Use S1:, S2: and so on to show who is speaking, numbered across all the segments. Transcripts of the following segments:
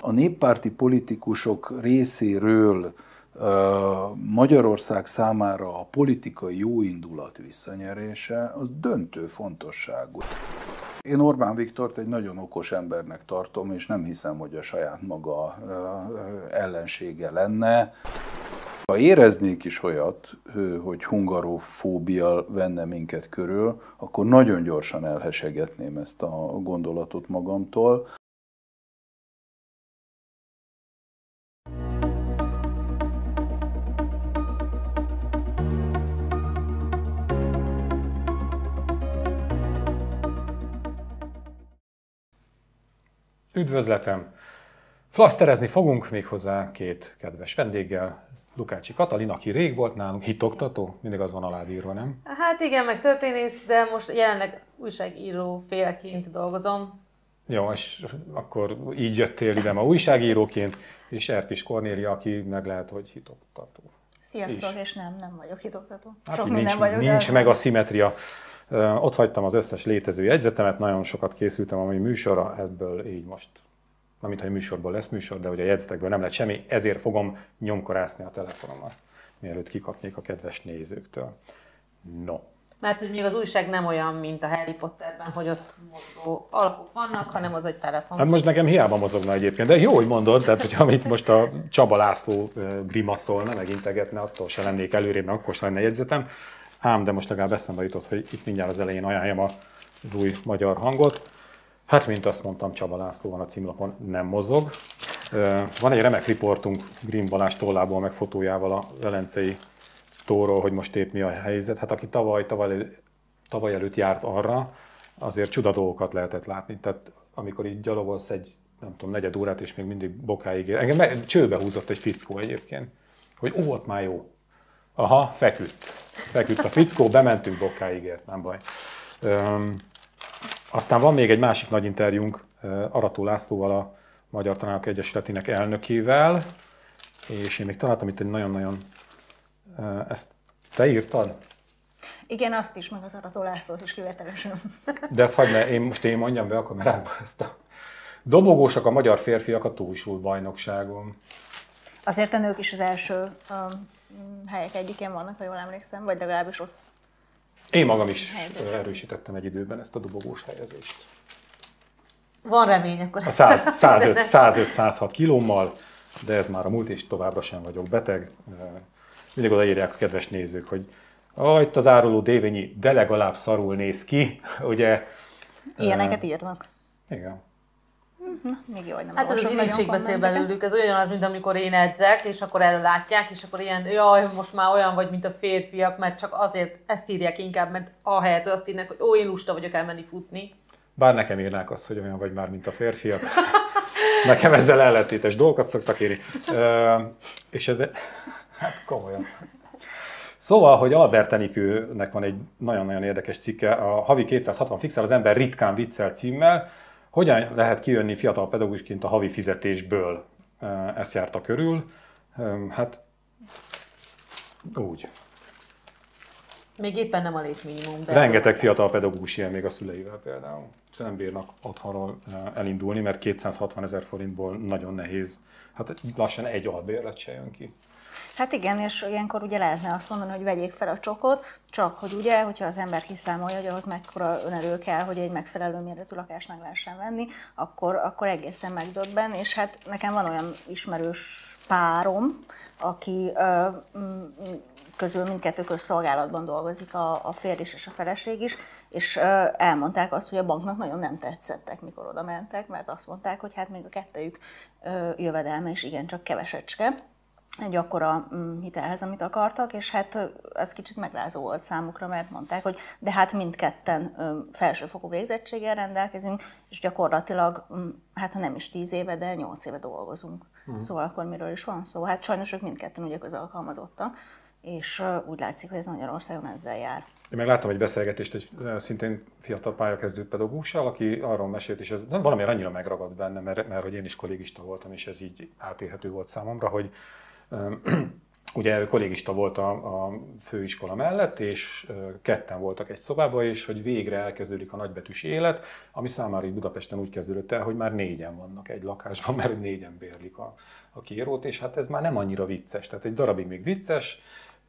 S1: A néppárti politikusok részéről Magyarország számára a politikai jóindulat visszanyerése az döntő fontosságú. Én Orbán Viktort egy nagyon okos embernek tartom, és nem hiszem, hogy a saját maga ellensége lenne. Ha éreznék is olyat, hogy hungarofóbia venne minket körül, akkor nagyon gyorsan elhesegetném ezt a gondolatot magamtól.
S2: Üdvözletem! Flaszterezni fogunk méghozzá két kedves vendéggel, Lukácsi Katalin, aki rég volt nálunk, hitoktató, mindig az van aládírva, nem?
S3: Hát igen, meg történész, de most jelenleg újságíró féleként dolgozom.
S2: Jó, és akkor így jöttél ide ma újságíróként, és Erkis Kornélia, aki meg lehet, hogy hitoktató.
S4: Sziasztok, és nem, nem vagyok hitoktató.
S2: Hát, Sok nincs, vagyok, nincs meg a szimetria. Ott hagytam az összes létező jegyzetemet, nagyon sokat készültem a mai műsorra, ebből így most, nem mintha műsorból lesz műsor, de ugye a jegyzetekből nem lett semmi, ezért fogom nyomkorászni a telefonomat, mielőtt kikapnék a kedves nézőktől. No.
S3: Mert hogy még az újság nem olyan, mint a Harry Potterben, hogy ott mozgó alapok vannak, hanem az egy telefon.
S2: Hát most nekem hiába mozogna egyébként, de jó, hogy mondod, tehát hogyha amit most a Csaba László grimaszolna, meg integetne, attól se lennék előrébb, mert akkor se lenne jegyzetem. Ám, de most legalább eszembe jutott, hogy itt mindjárt az elején ajánljam az új magyar hangot. Hát, mint azt mondtam, Csaba László van a címlapon, nem mozog. Van egy remek riportunk Green Balázs tollából, meg fotójával a Velencei tóról, hogy most épp mi a helyzet. Hát aki tavaly, tavaly, tavaly előtt járt arra, azért csuda dolgokat lehetett látni. Tehát amikor így gyalogolsz egy, nem tudom, negyed órát, és még mindig bokáig ér. Engem csőbe húzott egy fickó egyébként, hogy ó, ott már jó. Aha, feküdt. Feküdt a fickó, bementünk bokáig, ért, nem baj. Üm, aztán van még egy másik nagy interjúnk Arató Lászlóval, a Magyar Tanárok Egyesületének elnökével, és én még találtam itt egy nagyon-nagyon... Ezt te írtad?
S4: Igen, azt is, meg az Arató Lászlót is kivételesen.
S2: De ezt hagyd, én most én mondjam be a kamerába ezt a... Dobogósak a magyar férfiak a túlsúly bajnokságon.
S4: Azért a nők is az első um, helyek egyikén vannak, ha jól emlékszem, vagy legalábbis ott.
S2: Én magam is helyezésben. erősítettem egy időben ezt a dobogós helyezést.
S3: Van remény akkor. A
S2: 105-106 kilómmal, de ez már a múlt, és továbbra sem vagyok beteg. Mindig odaírják a kedves nézők, hogy ah, itt az áruló dévényi, de legalább szarul néz ki, ugye?
S4: Ilyeneket írnak.
S2: Igen.
S4: Na, még jó, hogy nem
S3: Hát ez az irítség beszél belőlük, ez olyan az, mint amikor én edzek, és akkor erről látják, és akkor ilyen, jaj, most már olyan vagy, mint a férfiak, mert csak azért ezt írják inkább, mert ahelyett azt írnak, hogy ó, én lusta vagyok elmenni futni.
S2: Bár nekem írnák azt, hogy olyan vagy már, mint a férfiak. nekem ezzel ellentétes dolgokat szoktak írni. Uh, és ez, hát komolyan. Szóval, hogy Albert Enikőnek van egy nagyon-nagyon érdekes cikke, a Havi 260 fixel az ember ritkán viccel címmel, hogyan lehet kijönni fiatal pedagógusként a havi fizetésből? Ezt járta körül. Hát úgy.
S3: Még éppen nem a létminimum. De
S2: Rengeteg fiatal pedagógus ilyen még a szüleivel például. Nem bírnak otthonról elindulni, mert 260 ezer forintból nagyon nehéz. Hát lassan egy albérlet se jön ki.
S4: Hát igen, és ilyenkor ugye lehetne azt mondani, hogy vegyék fel a csokot, csak hogy ugye, hogyha az ember kiszámolja, hogy ahhoz mekkora önerő kell, hogy egy megfelelő méretű lakást meg lehessen venni, akkor, akkor egészen megdöbben, és hát nekem van olyan ismerős párom, aki ö, közül mindkettő közszolgálatban dolgozik, a, a férj és a feleség is, és elmondták azt, hogy a banknak nagyon nem tetszettek, mikor oda mentek, mert azt mondták, hogy hát még a kettejük jövedelme is igencsak kevesecske, egy akkora mm, hitelhez, amit akartak, és hát ez kicsit megrázó volt számukra, mert mondták, hogy de hát mindketten felsőfokú végzettséggel rendelkezünk, és gyakorlatilag, mm, hát ha nem is tíz éve, de nyolc éve dolgozunk. Uh-huh. Szóval akkor miről is van szó? Hát sajnos ők mindketten ugye közalkalmazottak, és úgy látszik, hogy ez Magyarországon ezzel jár.
S2: Én meg láttam egy beszélgetést egy szintén fiatal pályakezdő pedagógussal, aki arról mesélt, és ez valami annyira megragad benne, mert, mert hogy én is kollégista voltam, és ez így átélhető volt számomra, hogy ugye kollégista volt a, a főiskola mellett, és ketten voltak egy szobában, és hogy végre elkezdődik a nagybetűs élet, ami számára itt Budapesten úgy kezdődött el, hogy már négyen vannak egy lakásban, mert négyen bérlik a, a kérót, és hát ez már nem annyira vicces. Tehát egy darabig még vicces,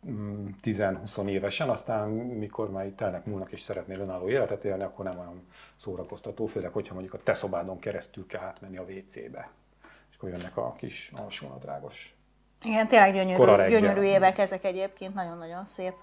S2: 10-20 mm, évesen, aztán mikor már itt telnek múlnak és szeretnél önálló életet élni, akkor nem olyan szórakoztató, főleg, hogyha mondjuk a te szobádon keresztül kell átmenni a WC-be. És akkor jönnek a kis alsónadrágos
S4: igen, tényleg gyönyörű, gyönyörű évek ezek egyébként, nagyon-nagyon szép,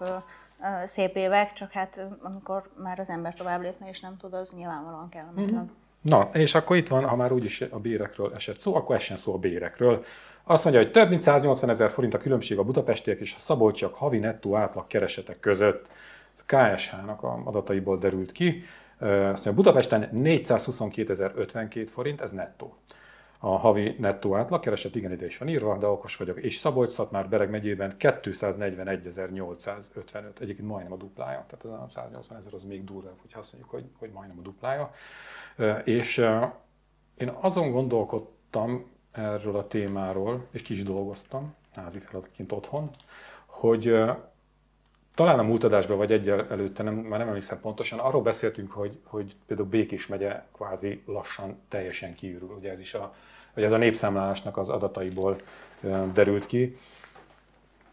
S4: szép évek, csak hát amikor már az ember tovább lépne és nem tud, az nyilvánvalóan kellemetlen. Mm-hmm.
S2: Na, és akkor itt van, ha már úgyis a bérekről esett szó, akkor essen szó a bérekről. Azt mondja, hogy több mint 180 ezer forint a különbség a budapestiek és a szabolcsiak havi nettó átlag keresetek között. Ez a KSH-nak a adataiból derült ki. Azt mondja, Budapesten 422.052 forint, ez nettó a havi nettó átlagkereset, igen, ide is van írva, de okos vagyok. És szabolcs már Bereg megyében 241.855, egyébként majdnem a duplája, tehát az a 180 ezer az még durvább, hogy azt mondjuk, hogy, hogy majdnem a duplája. És én azon gondolkodtam erről a témáról, és ki is dolgoztam, házi feladatként otthon, hogy talán a múlt adásban, vagy egyel előtte, nem, már nem emlékszem pontosan, arról beszéltünk, hogy, hogy például Békés megye kvázi lassan teljesen kiürül. Ugye ez is a, vagy ez a népszámlálásnak az adataiból derült ki.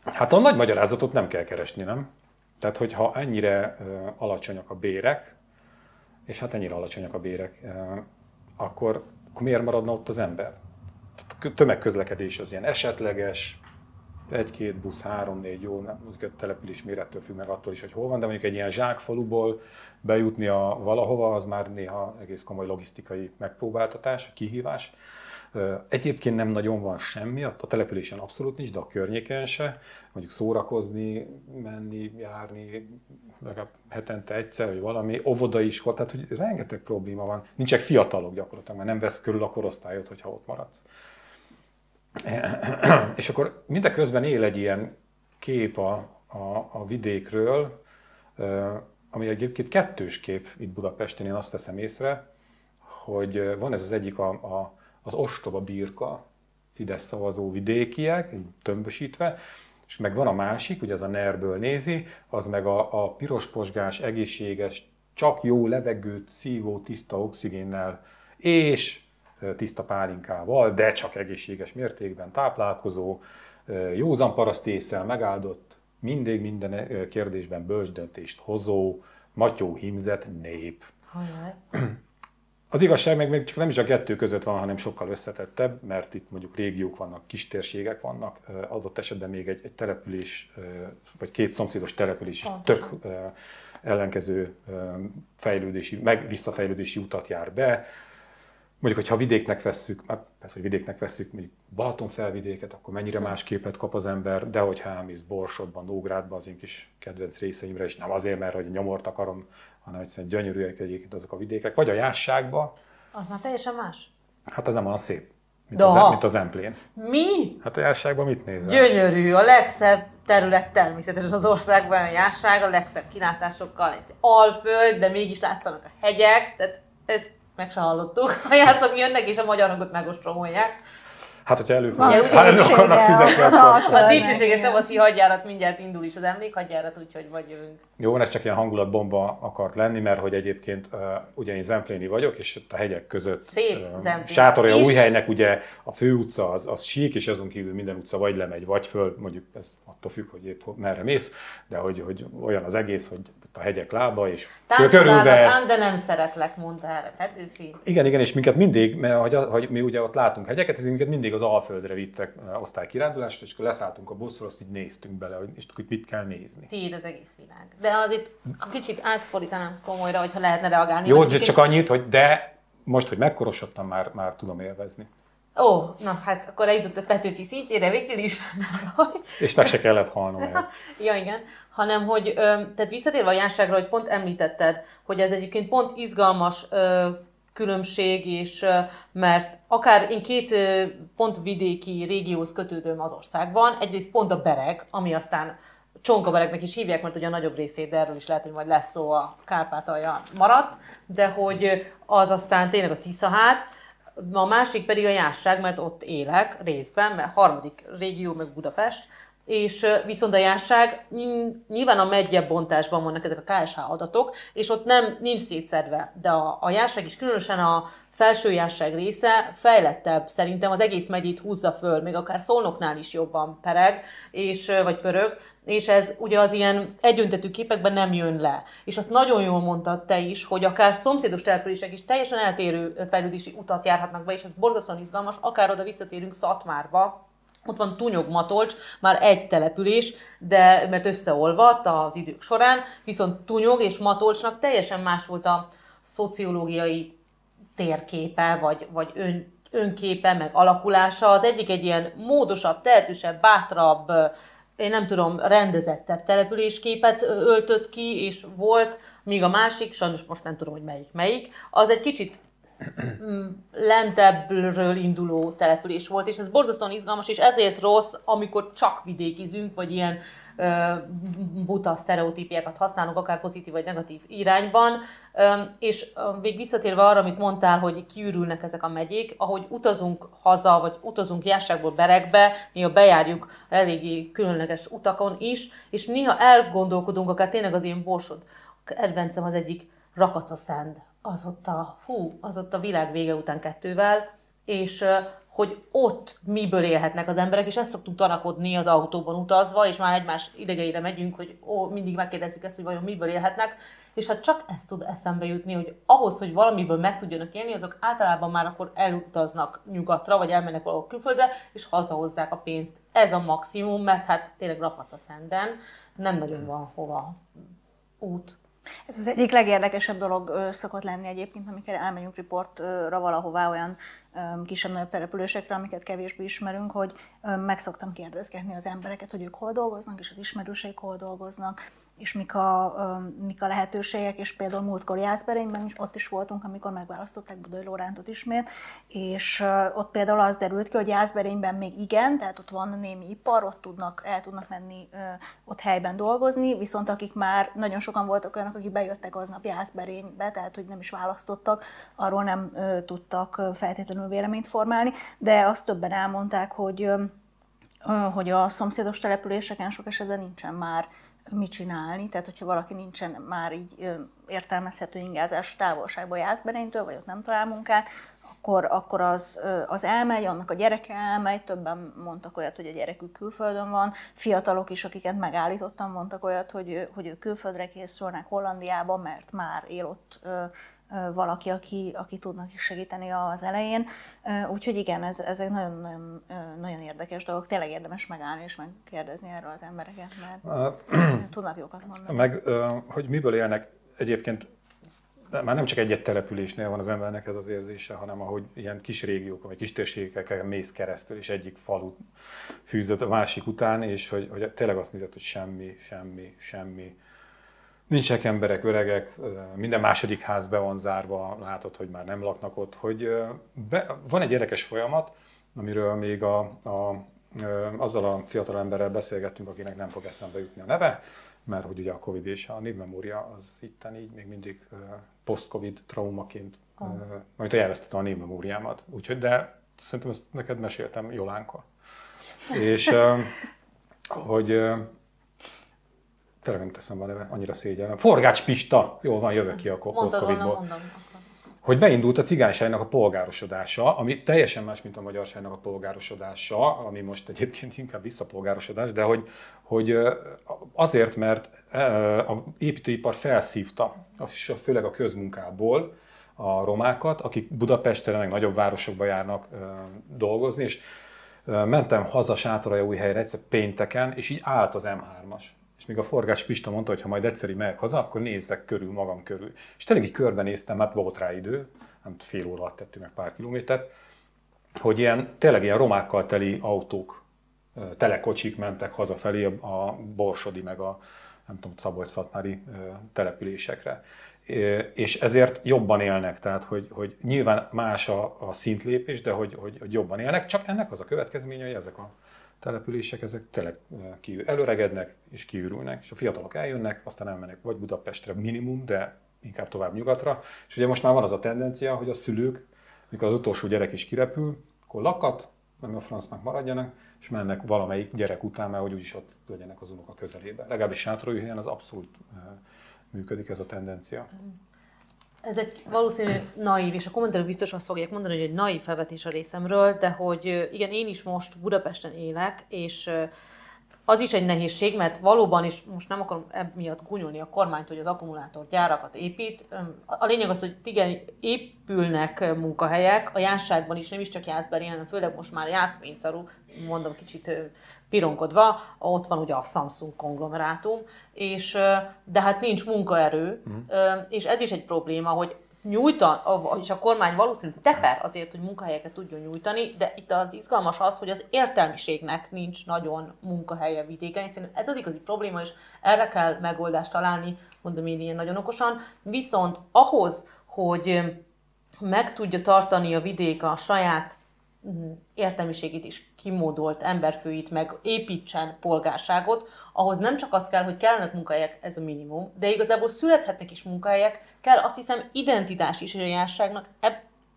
S2: Hát a nagy magyarázatot nem kell keresni, nem? Tehát, hogyha ennyire alacsonyak a bérek, és hát ennyire alacsonyak a bérek, akkor, akkor miért maradna ott az ember? Tömegközlekedés az ilyen esetleges, egy-két busz, három-négy jó, nem, a település mérettől függ meg attól is, hogy hol van, de mondjuk egy ilyen zsákfaluból bejutni a valahova, az már néha egész komoly logisztikai megpróbáltatás, kihívás. Egyébként nem nagyon van semmi, a településen abszolút nincs, de a környéken se. Mondjuk szórakozni, menni, járni, legalább hetente egyszer, vagy valami, óvoda is, tehát hogy rengeteg probléma van. Nincsenek fiatalok gyakorlatilag, mert nem vesz körül a korosztályot, hogyha ott maradsz. És akkor mindeközben él egy ilyen kép a, a, a vidékről, ami egyébként kettős kép itt Budapesten, én azt veszem észre, hogy van ez az egyik a, a, az ostoba birka, Fidesz szavazó vidékiek, tömbösítve, és meg van a másik, ugye az a NER-ből nézi, az meg a, a piros posgás, egészséges, csak jó levegőt szívó, tiszta oxigénnel, és tiszta pálinkával, de csak egészséges mértékben táplálkozó, józan parasztészsel megáldott, mindig minden kérdésben bölcs döntést hozó, matyó himzet nép. Hajjaj. Az igazság meg még csak nem is a kettő között van, hanem sokkal összetettebb, mert itt mondjuk régiók vannak, kistérségek vannak, adott esetben még egy, egy település, vagy két szomszédos település is tök ellenkező fejlődési, meg visszafejlődési utat jár be, Mondjuk, hogyha vidéknek vesszük, hát persze, hogy vidéknek vesszük, mondjuk Balaton felvidéket, akkor mennyire más képet kap az ember, de hogyha elmész Borsodban, Nógrádban, az én kis kedvenc részeimre, és nem azért, mert hogy nyomort akarom, hanem egyszerűen gyönyörűek egyébként azok a vidékek, vagy a Jásságba.
S3: Az már teljesen más.
S2: Hát az nem olyan szép, mint, az, mint az Emplén.
S3: Mi?
S2: Hát a Jásságban mit nézel?
S3: Gyönyörű, a legszebb terület természetes az országban, a Jásság, a legszebb kilátásokkal, egy alföld, de mégis látszanak a hegyek, tehát ez meg se hallottuk. A jászok jönnek, és a magyar hangot megostromolják.
S2: Hát, hogyha előfordul, ha nem akarnak fizetni,
S3: akkor... A dicsőséges tavaszi hadjárat mindjárt indul is az emlékhadjárat, úgyhogy vagy jövünk.
S2: Jó, ez csak ilyen hangulatbomba akart lenni, mert hogy egyébként uh, ugye én Zempléni vagyok, és ott a hegyek között
S3: Szép uh,
S2: Sátorja új helynek ugye a főutca az, az sík, és azon kívül minden utca vagy lemegy, vagy föl, mondjuk ez attól függ, hogy épp merre mész, de hogy, hogy olyan az egész, hogy a hegyek lába, és
S3: körülvesz. de nem szeretlek, mondta erre Petőfi.
S2: Igen, igen, és minket mindig, mert hogy, hogy mi ugye ott látunk hegyeket, ez minket mindig az Alföldre vittek osztálykirándulást, és akkor leszálltunk a buszról, azt így néztünk bele, hogy és akkor mit kell nézni.
S3: Tiéd az egész világ. De az itt kicsit átfordítanám komolyra, hogyha lehetne reagálni.
S2: Jó, de csak annyit, hogy de most, hogy megkorosodtam, már, már tudom élvezni.
S3: Ó, na hát akkor eljutott a Petőfi szintjére végül is, nem baj.
S2: És meg se kellett halnom el.
S3: ja, igen. Hanem, hogy, tehát visszatérve a járságra, hogy pont említetted, hogy ez egyébként pont izgalmas különbség, és mert akár én két pont vidéki régióhoz kötődöm az országban, egyrészt pont a Bereg, ami aztán Csonkaberegnek is hívják, mert ugye a nagyobb részét, de erről is lehet, hogy majd lesz szó a Kárpátalja maradt, de hogy az aztán tényleg a Tiszahát, a másik pedig a Jásság, mert ott élek részben, mert harmadik régió meg Budapest, és viszont a járság nyilván a megyebb bontásban vannak ezek a KSH adatok, és ott nem nincs szétszedve, de a, a járság is különösen a felső járság része fejlettebb, szerintem az egész megyét húzza föl, még akár Szolnoknál is jobban pereg, és, vagy pörög, és ez ugye az ilyen egyöntetű képekben nem jön le. És azt nagyon jól mondtad te is, hogy akár szomszédos települések is teljesen eltérő fejlődési utat járhatnak be, és ez borzasztóan izgalmas, akár oda visszatérünk Szatmárba, ott van Tunyog Matolcs, már egy település, de mert összeolvadt az idők során, viszont Tunyog és Matolcsnak teljesen más volt a szociológiai térképe, vagy, vagy ön, önképe, meg alakulása. Az egyik egy ilyen módosabb, tehetősebb, bátrabb, én nem tudom, rendezettebb településképet öltött ki, és volt, míg a másik, sajnos most nem tudom, hogy melyik melyik, az egy kicsit lentebbről induló település volt, és ez borzasztóan izgalmas, és ezért rossz, amikor csak vidékizünk, vagy ilyen ö, buta sztereotípiákat használunk, akár pozitív vagy negatív irányban. Ö, és még visszatérve arra, amit mondtál, hogy kiürülnek ezek a megyék, ahogy utazunk haza, vagy utazunk járságból berekbe, néha bejárjuk eléggé különleges utakon is, és néha elgondolkodunk, akár tényleg az ilyen borsod. Kedvencem az egyik Rakacaszend az ott a, hú, az ott a világ vége után kettővel, és hogy ott miből élhetnek az emberek, és ezt szoktunk tanakodni az autóban utazva, és már egymás idegeire megyünk, hogy ó, mindig megkérdezzük ezt, hogy vajon miből élhetnek, és hát csak ezt tud eszembe jutni, hogy ahhoz, hogy valamiből meg tudjanak élni, azok általában már akkor elutaznak nyugatra, vagy elmennek valahol külföldre, és hazahozzák a pénzt. Ez a maximum, mert hát tényleg rapac a szenden, nem nagyon van hova út.
S4: Ez az egyik legérdekesebb dolog szokott lenni egyébként, amikor elmegyünk riportra valahová olyan kisebb-nagyobb településekre, amiket kevésbé ismerünk, hogy meg szoktam kérdezgetni az embereket, hogy ők hol dolgoznak, és az ismerőseik hol dolgoznak, és mik a, mik a lehetőségek, és például múltkor Jászberényben is ott is voltunk, amikor megválasztották Budai Lórántot ismét, és ott például az derült ki, hogy Jászberényben még igen, tehát ott van némi ipar, ott tudnak, el tudnak menni ott helyben dolgozni, viszont akik már nagyon sokan voltak olyanok, akik bejöttek aznap Jászberénybe, tehát hogy nem is választottak, arról nem tudtak feltétlenül véleményt formálni, de azt többen elmondták, hogy hogy a szomszédos településeken sok esetben nincsen már mit csinálni, tehát hogyha valaki nincsen már így értelmezhető ingázás távolságban Jászberénytől, vagy ott nem talál munkát, akkor, akkor az, az elmegy, annak a gyereke elmegy, többen mondtak olyat, hogy a gyerekük külföldön van, fiatalok is, akiket megállítottam, mondtak olyat, hogy, hogy ők külföldre készülnek Hollandiába, mert már él ott valaki, aki, aki tudnak is segíteni az elején. Úgyhogy igen, ez, egy nagyon, nagyon, érdekes dolog. Tényleg érdemes megállni és megkérdezni erről az embereket, mert tudnak jókat mondani.
S2: Meg, hogy miből élnek egyébként már nem csak egy-egy településnél van az embernek ez az érzése, hanem ahogy ilyen kis régiók, vagy kis térségeken mész keresztül, és egyik falu fűzött a másik után, és hogy, hogy tényleg azt nézett, hogy semmi, semmi, semmi Nincsenek emberek, öregek, minden második ház be van zárva, látod, hogy már nem laknak ott. Hogy be, van egy érdekes folyamat, amiről még a, a, azzal a fiatal emberrel beszélgettünk, akinek nem fog eszembe jutni a neve, mert hogy ugye a Covid és a névmemória az itten így még mindig post-Covid traumaként, oh. majd elvesztettem a névmemóriámat. Úgyhogy, de szerintem ezt neked meséltem Jolánka. és hogy tényleg nem teszem a neve, annyira szégyellem. Forgács Pista! Jó, van, jövök ki a posztcovidból. Hogy beindult a cigányságnak a polgárosodása, ami teljesen más, mint a magyarságnak a polgárosodása, ami most egyébként inkább visszapolgárosodás, de hogy, hogy azért, mert a építőipar felszívta, főleg a közmunkából a romákat, akik Budapesten, meg nagyobb városokba járnak dolgozni, és mentem haza új helyre egyszer pénteken, és így állt az M3-as és még a Forgás Pista mondta, hogy ha majd egyszer megyek haza, akkor nézzek körül, magam körül. És tényleg így körbenéztem, mert volt rá idő, nem fél óra alatt tettünk meg pár kilométert, hogy ilyen, tényleg ilyen romákkal teli autók, telekocsik mentek hazafelé a Borsodi, meg a nem tudom, szabolcs településekre. És ezért jobban élnek, tehát hogy, hogy nyilván más a, a szintlépés, de hogy, hogy, hogy jobban élnek, csak ennek az a következménye, hogy ezek a települések, ezek tényleg kiül, előregednek és kiürülnek, és a fiatalok eljönnek, aztán elmennek vagy Budapestre minimum, de inkább tovább nyugatra. És ugye most már van az a tendencia, hogy a szülők, mikor az utolsó gyerek is kirepül, akkor lakat, nem a francnak maradjanak, és mennek valamelyik gyerek után, mert hogy úgyis ott legyenek az unoka közelében. Legalábbis sátorújhelyen az abszolút működik ez a tendencia.
S3: Ez egy valószínű naív, és a kommentelők biztos azt fogják mondani, hogy egy naív felvetés a részemről, de hogy igen, én is most Budapesten élek, és az is egy nehézség, mert valóban is most nem akarom emiatt gúnyolni a kormányt, hogy az akkumulátorgyárakat épít. A lényeg az, hogy igen, épülnek munkahelyek, a jásságban is, nem is csak Jászberi, hanem főleg most már Jászvényszarú, mondom kicsit pironkodva, ott van ugye a Samsung konglomerátum, és, de hát nincs munkaerő, mm. és ez is egy probléma, hogy nyújtan, és a kormány valószínűleg teper azért, hogy munkahelyeket tudjon nyújtani, de itt az izgalmas az, hogy az értelmiségnek nincs nagyon munkahelye vidéken, hiszen ez az igazi probléma, és erre kell megoldást találni, mondom én ilyen nagyon okosan. Viszont ahhoz, hogy meg tudja tartani a vidék a saját értelmiségét is kimódolt emberfőit, meg építsen polgárságot, ahhoz nem csak az kell, hogy kellenek munkahelyek, ez a minimum, de igazából születhetnek is munkahelyek, kell azt hiszem identitás is a járságnak,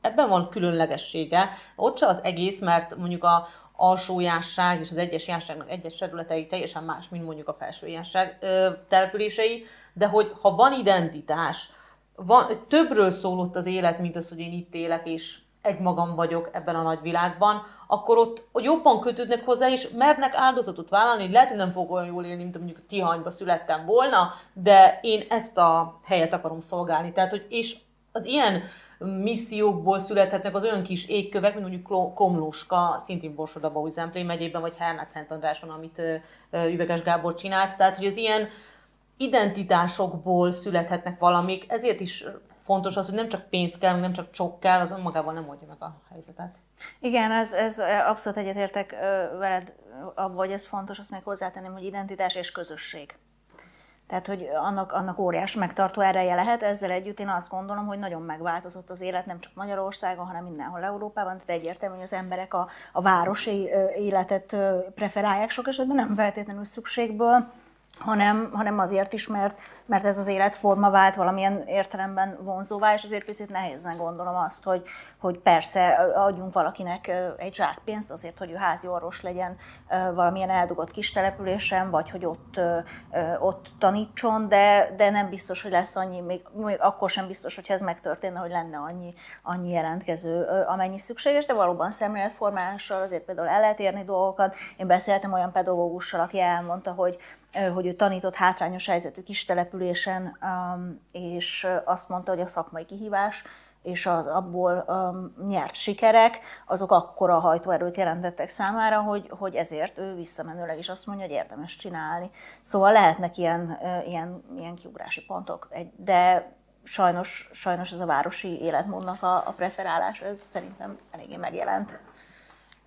S3: ebben van különlegessége. Ott se az egész, mert mondjuk a alsójásság és az egyes jásságnak egyes területei teljesen más, mint mondjuk a felsőjásság települései, de hogy ha van identitás, van, többről szólott az élet, mint az, hogy én itt élek, és egy magam vagyok ebben a nagy világban, akkor ott jobban kötődnek hozzá, és mernek áldozatot vállalni. Lehet, hogy nem fog olyan jól élni, mint mondjuk Tihanyba születtem volna, de én ezt a helyet akarom szolgálni. Tehát, hogy és az ilyen missziókból születhetnek az olyan kis égkövek, mint mondjuk Komlóska, szintén Borsod-Abaúj Zemplén megyében, vagy Hernát Szent Andráson, amit Üveges Gábor csinált. Tehát, hogy az ilyen identitásokból születhetnek valamik, ezért is fontos az, hogy nem csak pénz kell, nem csak csok kell, az önmagában nem oldja meg a helyzetet.
S4: Igen, ez, ez abszolút egyetértek veled abban, hogy ez fontos, azt meg hozzátenném, hogy identitás és közösség. Tehát, hogy annak, annak óriás megtartó ereje lehet, ezzel együtt én azt gondolom, hogy nagyon megváltozott az élet, nem csak Magyarországon, hanem mindenhol Európában, tehát egyértelmű, hogy az emberek a, a városi életet preferálják sok esetben, nem feltétlenül szükségből, hanem, hanem azért is, mert, mert ez az életforma vált valamilyen értelemben vonzóvá, és azért picit nehézen gondolom azt, hogy, hogy persze adjunk valakinek egy zsákpénzt azért, hogy ő házi orvos legyen valamilyen eldugott kis településen, vagy hogy ott, ott tanítson, de, de nem biztos, hogy lesz annyi, még, még akkor sem biztos, hogyha ez megtörténne, hogy lenne annyi, annyi jelentkező, amennyi szükséges, de valóban szemléletformálással azért például el lehet érni dolgokat. Én beszéltem olyan pedagógussal, aki elmondta, hogy hogy ő tanított hátrányos helyzetű kis településen, és azt mondta, hogy a szakmai kihívás és az abból um, nyert sikerek, azok akkora hajtóerőt jelentettek számára, hogy, hogy ezért ő visszamenőleg is azt mondja, hogy érdemes csinálni. Szóval lehetnek ilyen, ilyen, ilyen kiugrási pontok, de sajnos, sajnos ez a városi életmódnak a, a preferálás, ez szerintem eléggé megjelent.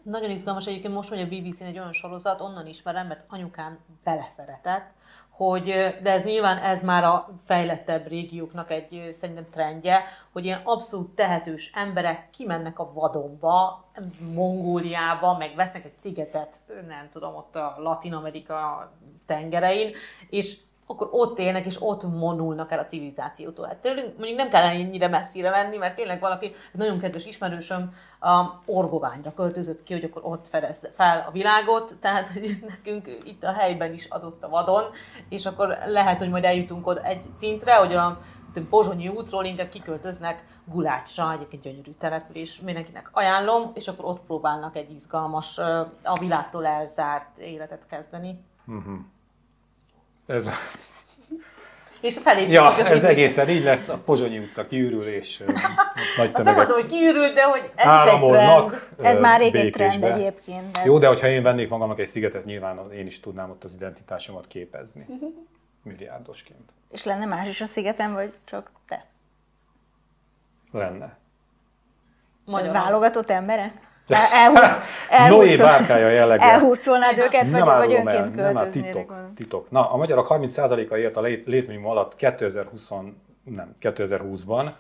S3: Nagyon izgalmas egyébként most, hogy a BBC-n egy olyan sorozat, onnan ismerem, mert anyukám beleszeretett, hogy, de ez nyilván ez már a fejlettebb régióknak egy szerintem trendje, hogy ilyen abszolút tehetős emberek kimennek a vadonba, Mongóliába, meg vesznek egy szigetet, nem tudom, ott a Latin Amerika tengerein, és akkor ott élnek, és ott monulnak el a civilizációtól. Hát tőlünk mondjuk nem kell ennyire messzire menni, mert tényleg valaki, egy nagyon kedves ismerősöm a Orgoványra költözött ki, hogy akkor ott fedezze fel a világot, tehát hogy nekünk itt a helyben is adott a vadon, és akkor lehet, hogy majd eljutunk oda egy szintre, hogy a Pozsonyi útról inkább kiköltöznek Gulácsra, egyébként gyönyörű település, mindenkinek ajánlom, és akkor ott próbálnak egy izgalmas, a világtól elzárt életet kezdeni. Uh-huh.
S2: Ez...
S3: És felé
S2: Ja, ez egészen így lesz, a Pozsonyi utca kiürül, és
S3: nagy tömegek. nem mondom, hogy kiürül, de hogy ez is egy trend.
S4: Ez már rég egy trend egyébként.
S2: De... Jó, de hogyha én vennék magamnak egy szigetet, nyilván én is tudnám ott az identitásomat képezni. Milliárdosként.
S4: És lenne más is a szigeten, vagy csak te?
S2: Lenne.
S4: Magyar. Válogatott emberek? Elhúz,
S2: Noé bárkája jelleggel.
S4: Elhúzolnád őket, vagy, vagy önként el, nem,
S2: titok, titok. Na, a magyarok 30%-a ért a létminimum alatt 2020, nem, 2020-ban.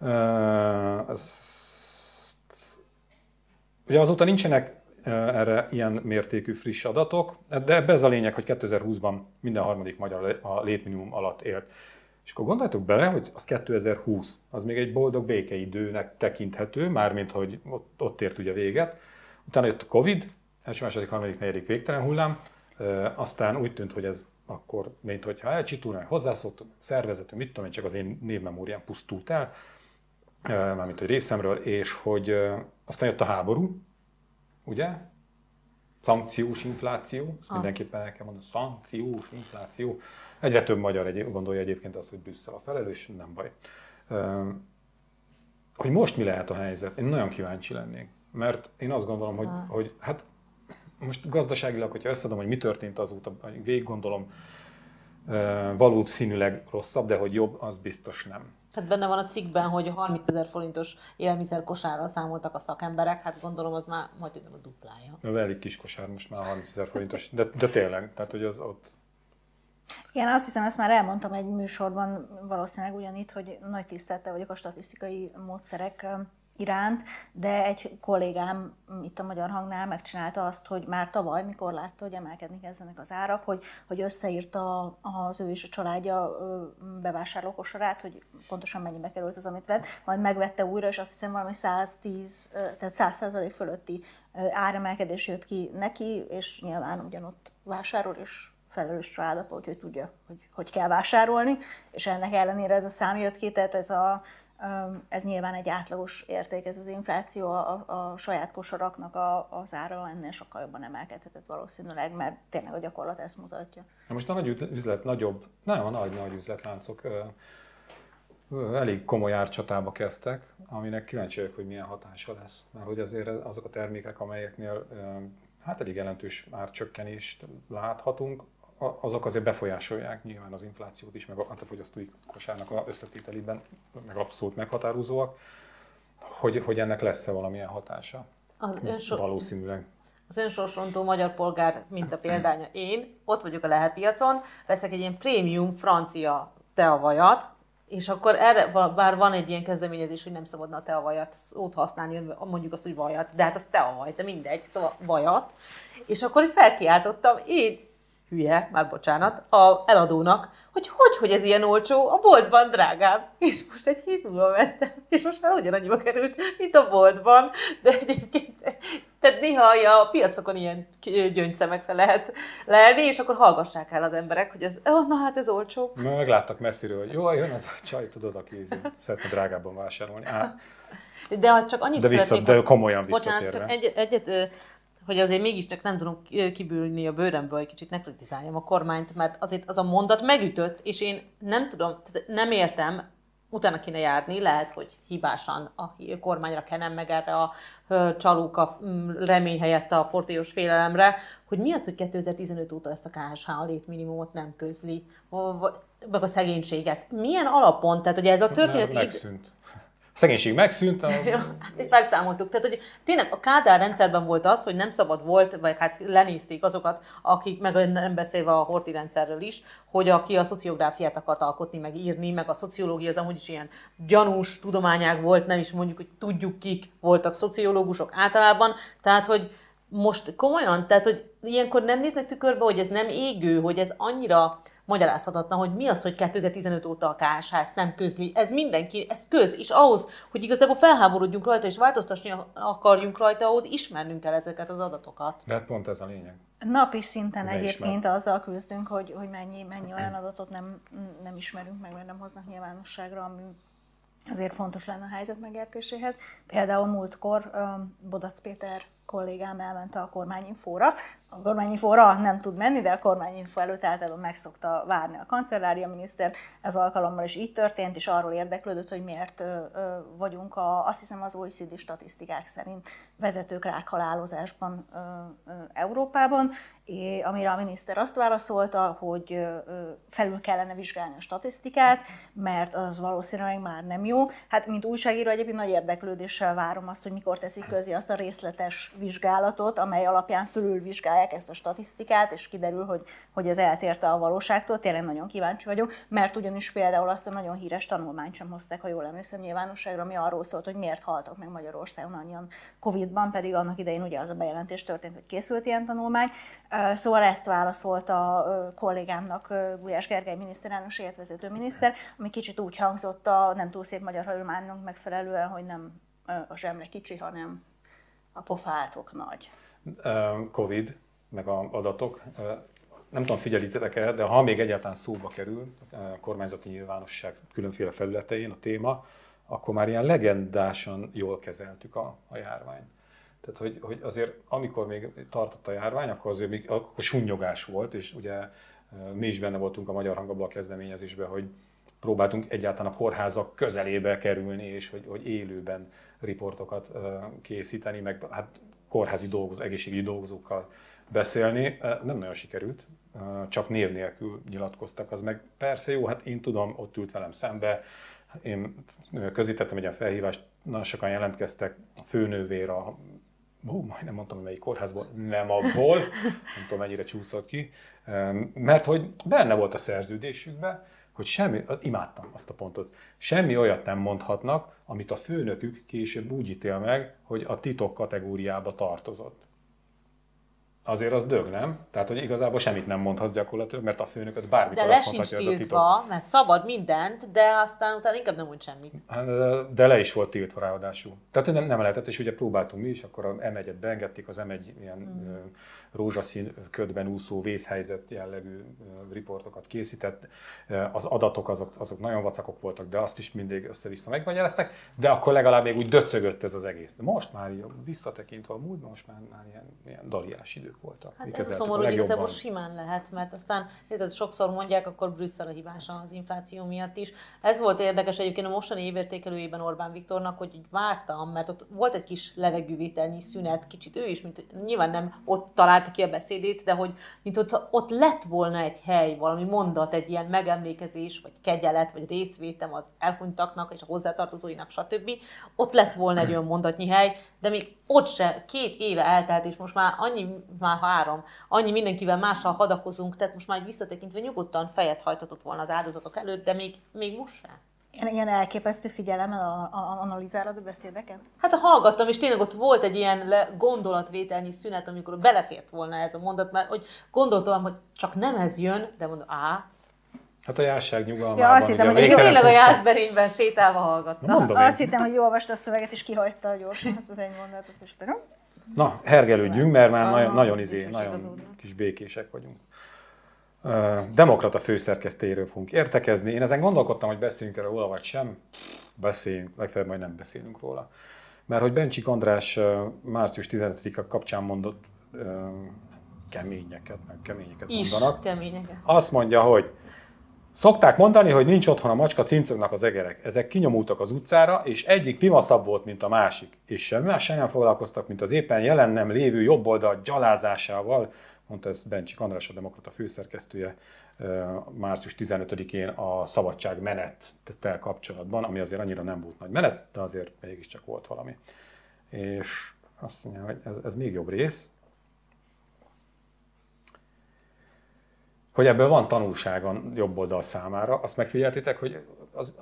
S2: Uh, az, ugye azóta nincsenek erre ilyen mértékű friss adatok, de ebbe ez a lényeg, hogy 2020-ban minden harmadik magyar a létminimum alatt élt. És akkor gondoljatok bele, hogy az 2020, az még egy boldog békeidőnek tekinthető, mármint hogy ott, ott ért ugye véget. Utána jött a Covid, első, második, harmadik, negyedik végtelen hullám, aztán úgy tűnt, hogy ez akkor, mint hogyha elcsitulna, hozzászoktunk, szervezetünk, mit tudom én, csak az én névmemóriám pusztult el, mármint hogy részemről, és hogy aztán jött a háború, ugye? Szankciós infláció, azt mindenképpen el kell mondani, szankciós infláció. Egyre több magyar egy, gondolja egyébként azt, hogy Brüsszel a felelős, nem baj. Hogy most mi lehet a helyzet? Én nagyon kíváncsi lennék. Mert én azt gondolom, hogy hát, hogy, hát most gazdaságilag, hogyha összeadom, hogy mi történt azóta, végig gondolom, valószínűleg rosszabb, de hogy jobb, az biztos nem.
S3: Hát benne van a cikkben, hogy 30 ezer forintos élelmiszer kosárral számoltak a szakemberek, hát gondolom az már majd a duplája.
S2: Az elég kis kosár most már 30 ezer forintos, de, de tényleg, tehát hogy az ott...
S4: Igen, azt hiszem, ezt már elmondtam egy műsorban, valószínűleg ugyanitt, hogy nagy tisztelte vagyok a statisztikai módszerek iránt, de egy kollégám itt a Magyar Hangnál megcsinálta azt, hogy már tavaly, mikor látta, hogy emelkedni kezdenek az árak, hogy, hogy összeírta az ő és a családja bevásárlókosarát, hogy pontosan mennyibe került az, amit vett, majd megvette újra, és azt hiszem valami 110, tehát 100% fölötti áremelkedés jött ki neki, és nyilván ugyanott vásárol, és felelős családapa, hogy ő tudja, hogy, hogy kell vásárolni, és ennek ellenére ez a szám jött ki, tehát ez a ez nyilván egy átlagos érték, ez az infláció, a, a saját kosaraknak a, az ára ennél sokkal jobban emelkedhetett valószínűleg, mert tényleg a gyakorlat ezt mutatja.
S2: Na most a nagy üzlet, nagyobb, nem a nagy, nagy üzletláncok elég komoly árcsatába kezdtek, aminek kíváncsi vagyok, hogy milyen hatása lesz. Mert hogy azért azok a termékek, amelyeknél hát elég jelentős árcsökkenést láthatunk, azok azért befolyásolják nyilván az inflációt is, meg a, a fogyasztói kosárnak a összetételében, meg abszolút meghatározóak, hogy, hogy ennek lesz-e valamilyen hatása. Az önsor... Valószínűleg.
S3: Az önsorsontó magyar polgár, mint a példánya én, ott vagyok a Lehel piacon, veszek egy ilyen prémium francia teavajat, és akkor erre, bár van egy ilyen kezdeményezés, hogy nem szabadna a teavajat szót használni, mondjuk azt, hogy vajat, de hát az teavaj, de mindegy, szóval vajat. És akkor felkiáltottam, én hülye, már bocsánat, a eladónak, hogy hogy, hogy ez ilyen olcsó, a boltban drágább. És most egy hét múlva vettem, és most már ugyanannyiba került, mint a boltban, de egyébként tehát néha a piacokon ilyen gyöngyszemekre lehet lelni, és akkor hallgassák el az emberek, hogy ez, oh, na hát ez olcsó.
S2: Na, megláttak messziről, hogy jó, jön az a csaj, tudod, aki szeretne drágábban vásárolni. Á.
S3: De ha csak annyit
S2: de, vissza,
S3: szeretnék,
S2: de komolyan visszatérve.
S3: Bocsánat, csak egy, egyet hogy azért mégiscsak nem tudom kibülni a bőremből, egy kicsit ne kritizáljam a kormányt, mert azért az a mondat megütött, és én nem tudom, nem értem, utána kéne járni, lehet, hogy hibásan a kormányra kenem meg erre a csalóka remény helyett a fortélyos félelemre, hogy mi az, hogy 2015 óta ezt a KSH a létminimumot nem közli, meg a szegénységet. Milyen alapon? Tehát ugye ez a történet...
S2: Megszűnt szegénység megszűnt. A...
S3: Ja, hát felszámoltuk. Tehát, hogy tényleg a Kádár rendszerben volt az, hogy nem szabad volt, vagy hát lenézték azokat, akik, meg nem beszélve a Horti rendszerről is, hogy aki a szociográfiát akart alkotni, meg írni, meg a szociológia az amúgy is ilyen gyanús tudományák volt, nem is mondjuk, hogy tudjuk kik voltak szociológusok általában, tehát, hogy most komolyan, tehát, hogy ilyenkor nem néznek tükörbe, hogy ez nem égő, hogy ez annyira magyarázhatatlan, hogy mi az, hogy 2015 óta a KSH ezt nem közli. Ez mindenki, ez köz, és ahhoz, hogy igazából felháborodjunk rajta és változtatni akarjunk rajta, ahhoz ismernünk kell ezeket az adatokat.
S2: De hát pont ez a lényeg.
S4: Napi szinten ne egyébként ismer. azzal küzdünk, hogy, hogy mennyi, mennyi olyan adatot nem, nem ismerünk meg, mert nem hoznak nyilvánosságra, ami azért fontos lenne a helyzet megértéséhez. Például múltkor Bodac Péter kollégám elment a kormányinfóra. A kormányinfóra nem tud menni, de a kormányinfó előtt általában meg szokta várni a kancellária miniszter. Ez alkalommal is így történt, és arról érdeklődött, hogy miért vagyunk a, azt hiszem az OECD statisztikák szerint vezetők rákhalálozásban Európában, és amire a miniszter azt válaszolta, hogy felül kellene vizsgálni a statisztikát, mert az valószínűleg már nem jó. Hát, mint újságíró egyébként nagy érdeklődéssel várom azt, hogy mikor teszik közé azt a részletes vizsgálatot, amely alapján fölülvizsgálják ezt a statisztikát, és kiderül, hogy, hogy ez eltérte a valóságtól. Tényleg nagyon kíváncsi vagyok, mert ugyanis például azt a nagyon híres tanulmányt sem hozták, ha jól emlékszem, nyilvánosságra, ami arról szólt, hogy miért haltak meg Magyarországon annyian Covid-ban, pedig annak idején ugye az a bejelentés történt, hogy készült ilyen tanulmány. Szóval ezt válaszolt a kollégámnak Gulyás Gergely miniszterelnök vezető miniszter, ami kicsit úgy hangzott a nem túl szép magyar hagyománynak megfelelően, hogy nem a zsemle kicsi, hanem a pofátok nagy.
S2: Covid, meg a adatok. Nem tudom, figyelitek-e, de ha még egyáltalán szóba kerül a kormányzati nyilvánosság különféle felületein a téma, akkor már ilyen legendásan jól kezeltük a, a járványt. Tehát, hogy, hogy azért amikor még tartott a járvány, akkor azért még akkor sunnyogás volt, és ugye mi is benne voltunk a Magyar Hangabban a kezdeményezésben, hogy próbáltunk egyáltalán a kórházak közelébe kerülni, és hogy, hogy élőben riportokat készíteni, meg hát kórházi dolgozó, egészségügyi dolgozókkal beszélni. Nem nagyon sikerült, csak név nélkül nyilatkoztak, az meg persze jó, hát én tudom, ott ült velem szembe, én közítettem egy ilyen felhívást, nagyon sokan jelentkeztek, a főnővér, a Hú, majdnem mondtam, hogy melyik kórházból, nem abból, nem tudom mennyire csúszott ki, mert hogy benne volt a szerződésükben, hogy semmi, imádtam azt a pontot, semmi olyat nem mondhatnak, amit a főnökük később úgy ítél meg, hogy a titok kategóriába tartozott azért az dög, nem? Tehát, hogy igazából semmit nem mondhatsz gyakorlatilag, mert a főnök az bármikor
S3: de le sincs tiltva, mert szabad mindent, de aztán utána inkább nem mond semmit.
S2: Hát, de le is volt tiltva ráadásul. Tehát nem, nem lehetett, és ugye próbáltunk mi is, akkor a M1-et beengedték, az M1 ilyen mm. rózsaszín ködben úszó vészhelyzet jellegű riportokat készített. Az adatok azok, azok nagyon vacakok voltak, de azt is mindig össze-vissza megmagyaráztak, de akkor legalább még úgy döcögött ez az egész. De most már visszatekintve a múlt, most már, már ilyen, ilyen daliás idők voltak.
S3: Hát ez szomorú, hogy igazából simán lehet, mert aztán érted, sokszor mondják, akkor Brüsszel a hibása az infláció miatt is. Ez volt érdekes egyébként a mostani évértékelőjében Orbán Viktornak, hogy vártam, mert ott volt egy kis levegővételnyi szünet, kicsit ő is, mint nyilván nem ott találta ki a beszédét, de hogy mint ott, ott lett volna egy hely, valami mondat, egy ilyen megemlékezés, vagy kegyelet, vagy részvétem az elhunytaknak és a hozzátartozóinak, stb. Ott lett volna egy olyan mondatnyi hely, de még ott se, két éve eltelt, és most már annyi, már három, annyi mindenkivel mással hadakozunk, tehát most már egy visszatekintve nyugodtan fejet hajtatott volna az áldozatok előtt, de még, még most sem.
S4: Ilyen, ilyen elképesztő figyelemmel analizálod a beszédeket?
S3: Hát hallgattam, és tényleg ott volt egy ilyen le, gondolatvételnyi szünet, amikor belefért volna ez a mondat, mert hogy gondoltam, hogy csak nem ez jön, de mondom, á,
S2: Hát a jásság nyugalmában.
S4: Ja, azt hittem, hogy
S3: tényleg a jászberényben sétálva hallgattam.
S4: Mondom azt hittem, hogy olvasta a szöveget, és kihagyta gyorsan ezt az egy mondatot. És
S2: Na, hergelődjünk, mert már nagyon, nagyon, izé, nagyon kis békések vagyunk. Demokrata főszerkesztéről fogunk értekezni. Én ezen gondolkodtam, hogy beszéljünk erről róla, vagy sem. Beszéljünk, legfeljebb majd nem beszélünk róla. Mert hogy Bencsik András március 15-a kapcsán mondott keményeket, meg keményeket
S3: Is
S2: mondanak.
S3: keményeket.
S2: Azt mondja, hogy Szokták mondani, hogy nincs otthon a macska, cincognak az egerek. Ezek kinyomultak az utcára, és egyik pimaszabb volt, mint a másik. És semmi sem foglalkoztak, mint az éppen jelen nem lévő jobboldal gyalázásával, mondta ez Bencsik András, a Demokrata főszerkesztője március 15-én a szabadság menettel kapcsolatban, ami azért annyira nem volt nagy menet, de azért mégiscsak volt valami. És azt mondja, hogy ez, ez még jobb rész, hogy ebből van tanulság a jobb oldal számára. Azt megfigyeltétek, hogy az,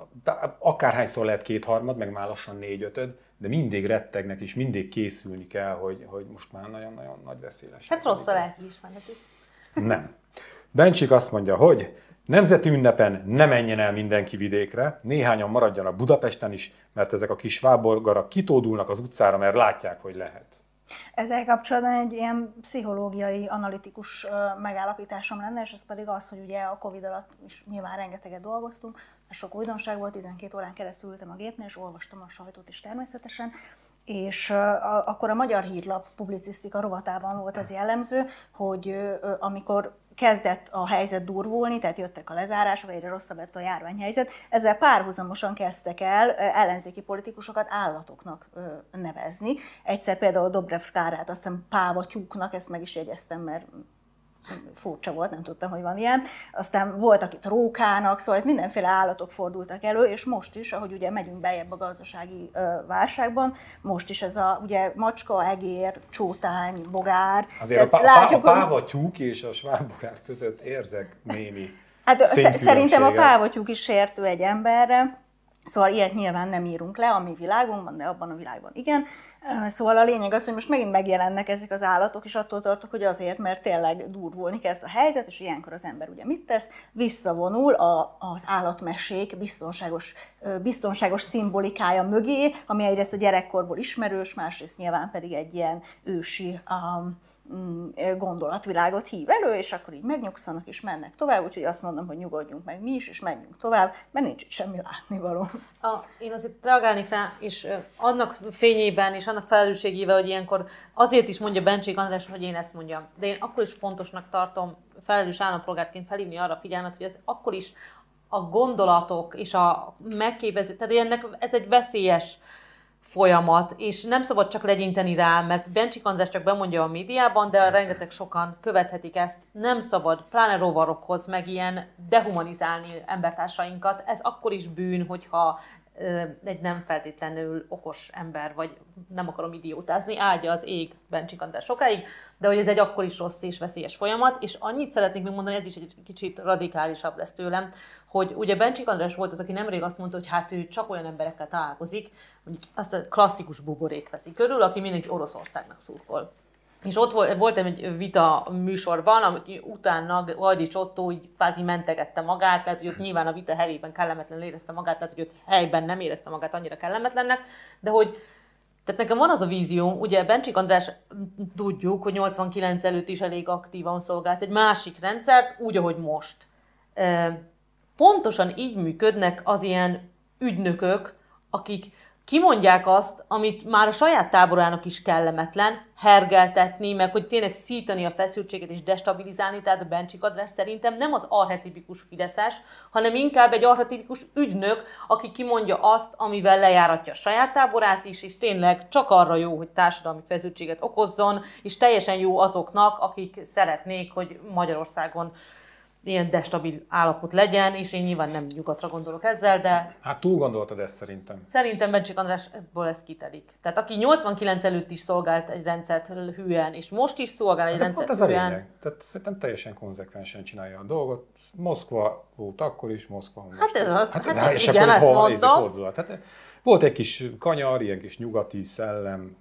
S2: akárhányszor lehet kétharmad, meg már lassan négy-ötöd, de mindig rettegnek és mindig készülni kell, hogy, hogy most már nagyon-nagyon nagy veszély lesz.
S3: Hát rossz a lelki.
S2: Nem. Bencsik azt mondja, hogy nemzeti ünnepen ne menjen el mindenki vidékre, néhányan maradjanak Budapesten is, mert ezek a kis váborgarak kitódulnak az utcára, mert látják, hogy lehet.
S4: Ezzel kapcsolatban egy ilyen pszichológiai, analitikus megállapításom lenne, és ez pedig az, hogy ugye a Covid alatt is nyilván rengeteget dolgoztunk, sok újdonság volt, 12 órán keresztül ültem a gépnél, és olvastam a sajtót is természetesen, és a, akkor a Magyar Hírlap publicisztika rovatában volt ez jellemző, hogy amikor kezdett a helyzet durvulni, tehát jöttek a lezárások, egyre rosszabb lett a járványhelyzet, ezzel párhuzamosan kezdtek el ellenzéki politikusokat állatoknak nevezni. Egyszer például Dobrev Kárát, azt hiszem Pávatyúknak, ezt meg is jegyeztem, mert furcsa volt, nem tudtam, hogy van ilyen. Aztán voltak itt rókának, szóval itt mindenféle állatok fordultak elő, és most is, ahogy ugye megyünk bejebb a gazdasági ö, válságban, most is ez a ugye macska, egér, csótány, bogár.
S2: Azért a, pá- látjuk, a pávatyúk és a svábbogár között érzek némi
S4: Hát szerintem a pávatyúk is sértő egy emberre, Szóval ilyet nyilván nem írunk le a mi világunkban, de abban a világban igen. Szóval a lényeg az, hogy most megint megjelennek ezek az állatok, és attól tartok, hogy azért, mert tényleg durvulni kezd a helyzet, és ilyenkor az ember ugye mit tesz? Visszavonul a, az állatmesék biztonságos, biztonságos szimbolikája mögé, ami egyrészt a gyerekkorból ismerős, másrészt nyilván pedig egy ilyen ősi um, gondolatvilágot hív elő, és akkor így megnyugszanak és mennek tovább, úgyhogy azt mondom, hogy nyugodjunk meg mi is, és menjünk tovább, mert nincs itt semmi látnivaló.
S3: A, én azért reagálnék rá, és annak fényében és annak felelősségével, hogy ilyenkor azért is mondja Bencsik András, hogy én ezt mondjam, de én akkor is fontosnak tartom felelős állampolgárként felhívni arra a figyelmet, hogy ez akkor is a gondolatok és a megképező, tehát ennek ez egy veszélyes folyamat, és nem szabad csak legyinteni rá, mert Bencsik András csak bemondja a médiában, de rengeteg sokan követhetik ezt. Nem szabad, pláne rovarokhoz, meg ilyen dehumanizálni embertársainkat. Ez akkor is bűn, hogyha egy nem feltétlenül okos ember, vagy nem akarom idiótázni, áldja az ég Bencsik András sokáig, de hogy ez egy akkor is rossz és veszélyes folyamat, és annyit szeretnék még mondani, ez is egy kicsit radikálisabb lesz tőlem, hogy ugye Bencsik András volt az, aki nemrég azt mondta, hogy hát ő csak olyan emberekkel találkozik, mondjuk azt a klasszikus buborék veszi körül, aki mindenki Oroszországnak szurkol. És ott volt, voltam egy vita műsorban, amit utána Gajdi Csottó így kvázi mentegette magát, tehát hogy ott nyilván a vita hevében kellemetlenül érezte magát, tehát hogy ott helyben nem érezte magát annyira kellemetlennek, de hogy tehát nekem van az a vízió, ugye Bencsik András tudjuk, hogy 89 előtt is elég aktívan szolgált egy másik rendszert, úgy, ahogy most. Pontosan így működnek az ilyen ügynökök, akik kimondják azt, amit már a saját táborának is kellemetlen, hergeltetni, meg hogy tényleg szítani a feszültséget és destabilizálni, tehát a Bencsik András szerintem nem az arhetipikus Fideszes, hanem inkább egy arhetipikus ügynök, aki kimondja azt, amivel lejáratja a saját táborát is, és tényleg csak arra jó, hogy társadalmi feszültséget okozzon, és teljesen jó azoknak, akik szeretnék, hogy Magyarországon ilyen destabil állapot legyen, és én nyilván nem nyugatra gondolok ezzel, de...
S2: Hát túl gondoltad ezt szerintem.
S3: Szerintem Bencsik András ebből ez kitelik. Tehát aki 89 előtt is szolgált egy rendszert hülyen, és most is szolgál egy
S2: hát
S3: rendszert
S2: ez
S3: hülyen...
S2: A Tehát szerintem teljesen konzekvensen csinálja a dolgot. Moszkva volt akkor is, Moszkva most.
S3: Hát ez az, hát,
S2: de,
S3: hát
S2: és
S3: igen,
S2: akkor
S3: ezt mondom.
S2: Hát, volt egy kis kanyar, ilyen kis nyugati szellem,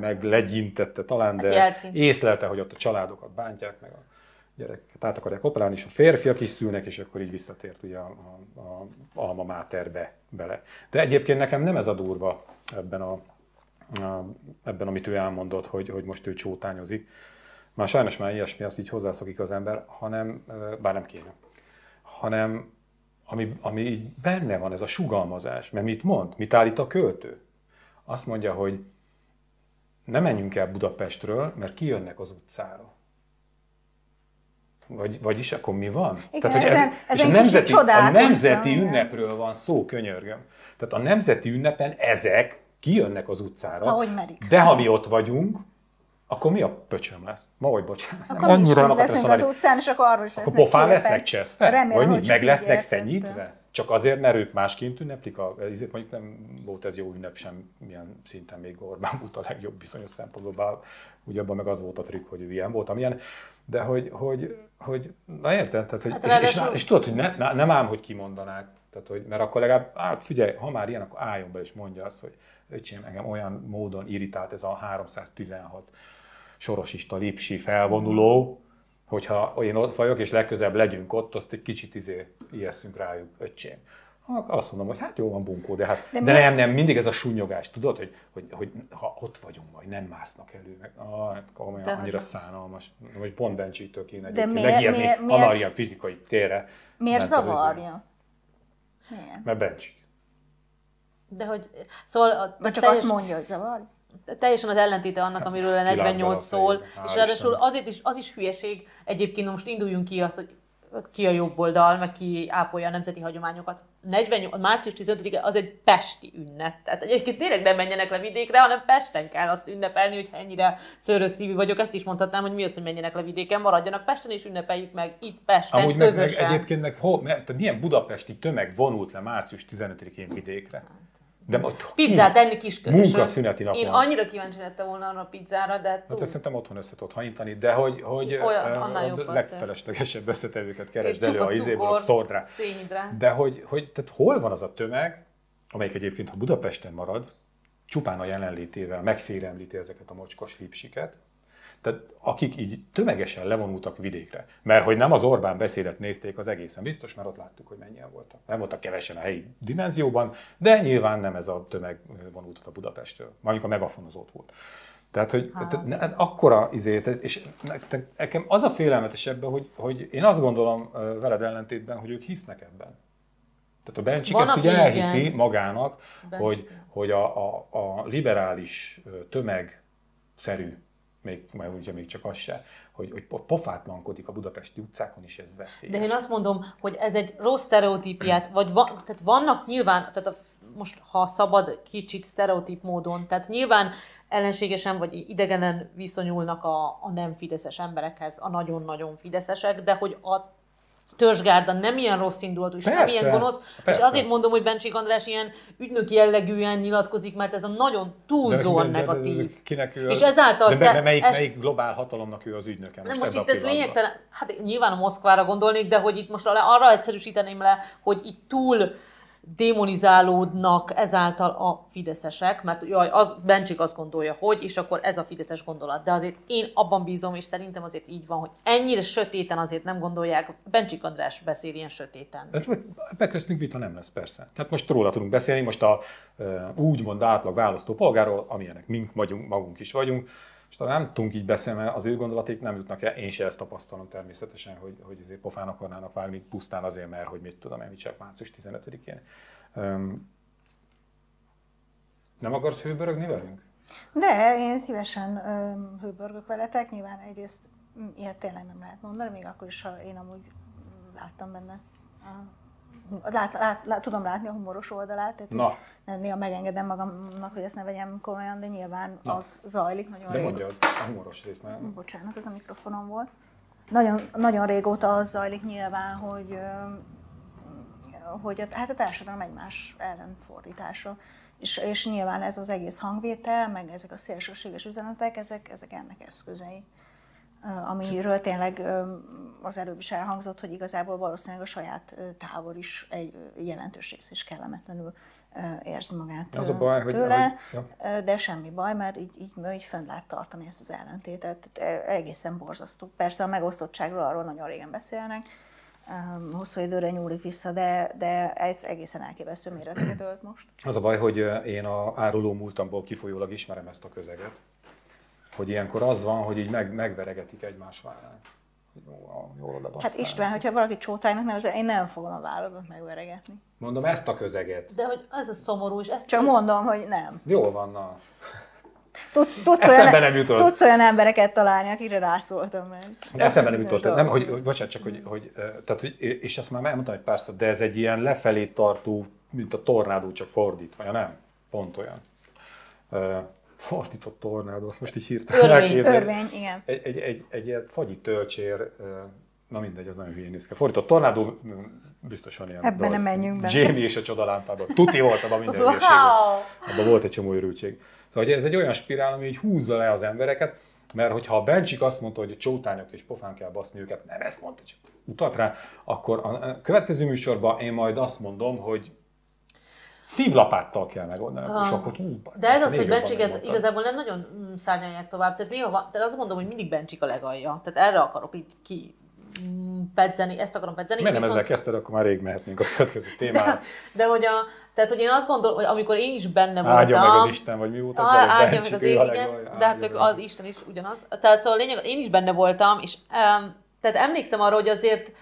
S2: meg legyintette talán,
S3: Hát
S2: de
S3: Jelcin.
S2: észlelte, hogy ott a családokat bántják, meg a gyerekeket át akarják operálni, és a férfiak is szülnek, és akkor így visszatért ugye a, a, a alma máterbe bele. De egyébként nekem nem ez a durva ebben, a, a, ebben amit ő elmondott, hogy, hogy most ő csótányozik. Már sajnos már ilyesmi, azt így hozzászokik az ember, hanem, bár nem kéne, hanem ami, ami így benne van, ez a sugalmazás. Mert mit mond? Mit állít a költő? Azt mondja, hogy ne menjünk el Budapestről, mert kijönnek az utcára. Vagy, vagyis akkor mi van?
S4: Igen,
S2: Tehát, hogy
S4: ezen-
S2: és
S4: ezen
S2: a nemzeti, a nemzeti ünnepről van szó, könyörgöm. Tehát a nemzeti ünnepen ezek kijönnek az utcára.
S4: Ahogy merik.
S2: De ha mi ott vagyunk, akkor mi a pöcsöm lesz? Ma vagy bocsánat.
S4: Akkor
S2: Annyira nem akartam
S4: leszünk az utcán, és akkor arról is
S2: Akkor
S4: lesznek
S2: pofán
S4: képek.
S2: lesznek cseszve?
S4: Remélem,
S2: Vagy
S4: hogy
S2: mi? Meg lesznek fenyítve? Csak azért, mert ők másként ünneplik? A, ezért mondjuk nem volt ez jó ünnep sem, milyen szinten még Orbán volt a legjobb bizonyos szempontból, bár ugye abban meg az volt a trükk, hogy ő ilyen volt, amilyen. De hogy, hogy, hogy na érted? Tehát, hogy,
S3: Hát
S2: és, és,
S3: ráadásul-
S2: és, tudod, hogy ne, ne, nem ám, hogy kimondanák. Tehát, hogy, mert akkor legalább, hát figyelj, ha már ilyen, akkor álljon be és mondja azt, hogy öcsém, engem olyan módon irritált ez a 316 sorosista lipsi felvonuló, hogyha én ott vagyok, és legközelebb legyünk ott, azt egy kicsit izé ijesszünk rájuk, öcsém. Azt mondom, hogy hát jó van bunkó, de hát,
S4: De
S2: de, nem, nem, mindig ez a sunyogás, tudod, hogy, hogy, hogy ha ott vagyunk majd, nem másznak elő, meg ah, hát komolyan,
S3: De-
S2: annyira szánalmas, vagy pont Bencsitől kéne
S4: De
S2: egyébként
S4: miért-
S2: megijedni,
S4: miért- miért-
S2: fizikai térre.
S4: Miért
S2: izé.
S4: zavarja? Miért?
S2: Mert Bencsik.
S3: De hogy, szóval a,
S4: Vagy csak
S3: teljes,
S4: azt mondja, hogy zavarja?
S3: Teljesen az ellentéte annak, amiről a 48
S2: Világban
S3: szól, és ráadásul azért is, az is hülyeség, egyébként most induljunk ki azt, hogy ki a jobb oldal, meg ki ápolja a nemzeti hagyományokat. 48, március 15-e az egy pesti ünnep. Tehát egyébként tényleg nem menjenek le vidékre, hanem Pesten kell azt ünnepelni, hogyha ennyire szőrös szívű vagyok. Ezt is mondhatnám, hogy mi az, hogy menjenek le vidéken, maradjanak Pesten és ünnepeljük meg itt Pesten
S2: Amúgy meg, meg
S3: közösen.
S2: egyébként meg mert, tehát milyen budapesti tömeg vonult le március 15-én vidékre? De ott
S3: Pizzát enni kiskörösön.
S2: Munkaszüneti napon.
S3: Én annyira kíváncsi lettem volna arra a pizzára, de
S2: Hát
S3: túl.
S2: ezt szerintem otthon össze tudod hajítani, de hogy, hogy
S3: Olyan,
S2: a
S3: volt.
S2: legfeleslegesebb összetevőket keresd elő a izéből, a
S3: szénhidrát.
S2: De hogy, hogy tehát hol van az a tömeg, amelyik egyébként, ha Budapesten marad, csupán a jelenlétével megfélemlíti ezeket a mocskos lipsiket, tehát akik így tömegesen levonultak vidékre. Mert hogy nem az Orbán beszédet nézték az egészen biztos, mert ott láttuk, hogy mennyien voltak. Nem voltak kevesen a helyi dimenzióban, de nyilván nem ez a tömeg vonult a Budapestről. Mondjuk a megafon az ott volt. Tehát, hogy tehát, akkora izét, és nekem az a félelmetes ebben, hogy, hogy én azt gondolom veled ellentétben, hogy ők hisznek ebben. Tehát a Bencsik ezt ugye elhiszi igen. magának, Bencsik. hogy, hogy a, a, a liberális tömegszerű még, majd ugye még csak az se, hogy, hogy pofátlankodik a budapesti utcákon, is ez veszélyes.
S3: De én azt mondom, hogy ez egy rossz sztereotípiát, vagy van, tehát vannak nyilván, tehát a, most ha szabad kicsit sztereotíp módon, tehát nyilván ellenségesen vagy idegenen viszonyulnak a, a nem fideszes emberekhez, a nagyon-nagyon fideszesek, de hogy a törzsgárda nem ilyen rossz indulatú, és persze, nem ilyen gonosz, persze. és azért mondom, hogy Bencsik András ilyen ügynök jellegűen nyilatkozik, mert ez a nagyon túlzóan de, negatív. De, de, de,
S2: kinek ő és ezáltal de, te, melyik, ezt... melyik globál hatalomnak ő az ügynöke?
S3: Most, most itt ez lényegtelen, hát nyilván a Moszkvára gondolnék, de hogy itt most arra egyszerűsíteném le, hogy itt túl démonizálódnak ezáltal a fideszesek, mert jaj, az, Bencsik azt gondolja, hogy, és akkor ez a fideszes gondolat. De azért én abban bízom, és szerintem azért így van, hogy ennyire sötéten azért nem gondolják, Bencsik András beszél ilyen sötéten.
S2: Ebben köztünk vita nem lesz, persze. Tehát most róla tudunk beszélni, most a úgymond átlag választó polgáról, amilyenek mink magunk is vagyunk, és talán nem tudunk így beszélni, mert az ő gondolaték nem jutnak el. Én se ezt tapasztalom természetesen, hogy, hogy azért pofán akarnának vágni pusztán azért, mert hogy mit tudom én, mit csak március 15-én. Um, nem akarsz hőbörögni velünk?
S4: De, én szívesen hőbörgök veletek. Nyilván egyrészt ilyet tényleg nem lehet mondani, még akkor is, ha én amúgy láttam benne lát, lát, lát, tudom látni a humoros oldalát, tehát Na. Nem, néha megengedem magamnak, hogy ezt ne vegyem komolyan, de nyilván Na. az zajlik nagyon
S2: De mondja a humoros részt, mert...
S4: Bocsánat, ez a mikrofonom volt. Nagyon, nagyon régóta az zajlik nyilván, hogy, hogy a, hát a társadalom egymás ellen fordítása. És, és nyilván ez az egész hangvétel, meg ezek a szélsőséges üzenetek, ezek, ezek ennek eszközei amiről tényleg az előbb is elhangzott, hogy igazából valószínűleg a saját tábor is egy jelentős rész is kellemetlenül érzi magát az a baj, tőle, hogy, ja. de semmi baj, mert így, így, így fönn lehet tartani ezt az ellentétet. Tehát egészen borzasztó. Persze a megosztottságról arról nagyon régen beszélnek, hosszú időre nyúlik vissza, de, de ez egészen elképesztő méreteket ölt most.
S2: Az a baj, hogy én a áruló múltamból kifolyólag ismerem ezt a közeget, hogy ilyenkor az van, hogy így meg, megveregetik egymás vállán.
S4: Jól oda Hát István, hogyha valaki csótájnak nevezel, én nem fogom a válladat megveregetni.
S2: Mondom ezt a közeget.
S3: De hogy ez a szomorú, és ezt...
S4: Csak mondom, hogy nem.
S2: Jól van, na.
S4: Tudsz, tudsz, olyan, nem jutott. tudsz olyan embereket találni, akire rászóltam meg.
S2: Eszembe nem jutott. Nem, hogy, hogy, bocsánat, csak hogy, hogy, tehát, hogy, és ezt már elmondtam egy párszor, de ez egy ilyen lefelé tartó, mint a tornádó, csak fordítva, ja nem? Pont olyan fordított tornádó, azt most így hirtelen
S4: Örvény, örvény, igen.
S2: Egy, egy, egy, egy ilyen fagyi tölcsér, na mindegy, az nagyon hülyén néz ki. Fordított tornádó, biztos van ilyen.
S4: Ebben nem menjünk be.
S2: Jamie és a csodalámpában. Tuti volt abban minden wow. Abban volt egy csomó örültség. Szóval ez egy olyan spirál, ami így húzza le az embereket, mert hogyha a Bencsik azt mondta, hogy a csótányok és pofán kell baszni őket, nem ezt mondta, csak utat rá, akkor a következő műsorban én majd azt mondom, hogy szívlapáttal kell megoldani. Ah. És akkor, hú,
S3: De ez az, hogy Bencsiket igazából nem nagyon mm, szárnyalják tovább. Tehát néha van, tehát azt mondom, hogy mindig Bencsik a legalja. Tehát erre akarok így ki mm, pedzeni, ezt akarom pedzeni.
S2: Miért nem ezzel kezdted, akkor már rég mehetnénk a következő témára.
S3: De, de hogy, a, tehát, hogy én azt gondolom, hogy amikor én is benne voltam...
S2: Áldja meg az Isten, vagy mi volt az
S3: á, Áldja meg az ég, igen, de hát az Isten is ugyanaz. Tehát szóval a lényeg, én is benne voltam, és um, tehát emlékszem arra, hogy azért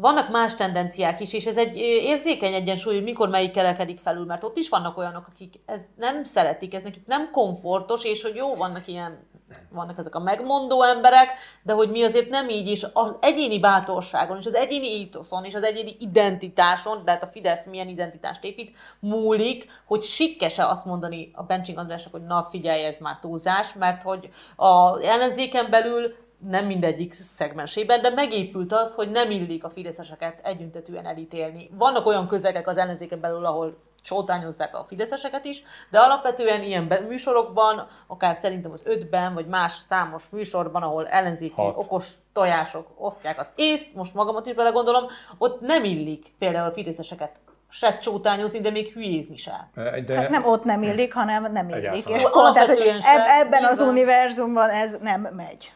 S3: vannak más tendenciák is, és ez egy érzékeny egyensúly, hogy mikor melyik kerekedik felül, mert ott is vannak olyanok, akik ez nem szeretik, ez nekik nem komfortos, és hogy jó, vannak ilyen vannak ezek a megmondó emberek, de hogy mi azért nem így is, az egyéni bátorságon, és az egyéni ítoszon, és az egyéni identitáson, de hát a Fidesz milyen identitást épít, múlik, hogy sikkese azt mondani a Bencsing Andrásnak, hogy na figyelj, ez már túlzás, mert hogy a ellenzéken belül nem mindegyik szegmensében, de megépült az, hogy nem illik a fideszeseket együntetűen elítélni. Vannak olyan közegek az ellenzéken belül, ahol sótányozzák a fideszeseket is, de alapvetően ilyen műsorokban, akár szerintem az ötben, vagy más számos műsorban, ahol ellenzéki Hat. okos tojások osztják az észt, most magamat is belegondolom, ott nem illik például a fideszeseket se csótányozni, de még hülyézni se.
S2: De
S4: Hát nem ott nem illik, hanem nem illik.
S2: Egyáltalán.
S4: És
S3: Alapvetően
S4: eb- ebben az
S3: nyilván.
S4: univerzumban ez nem megy.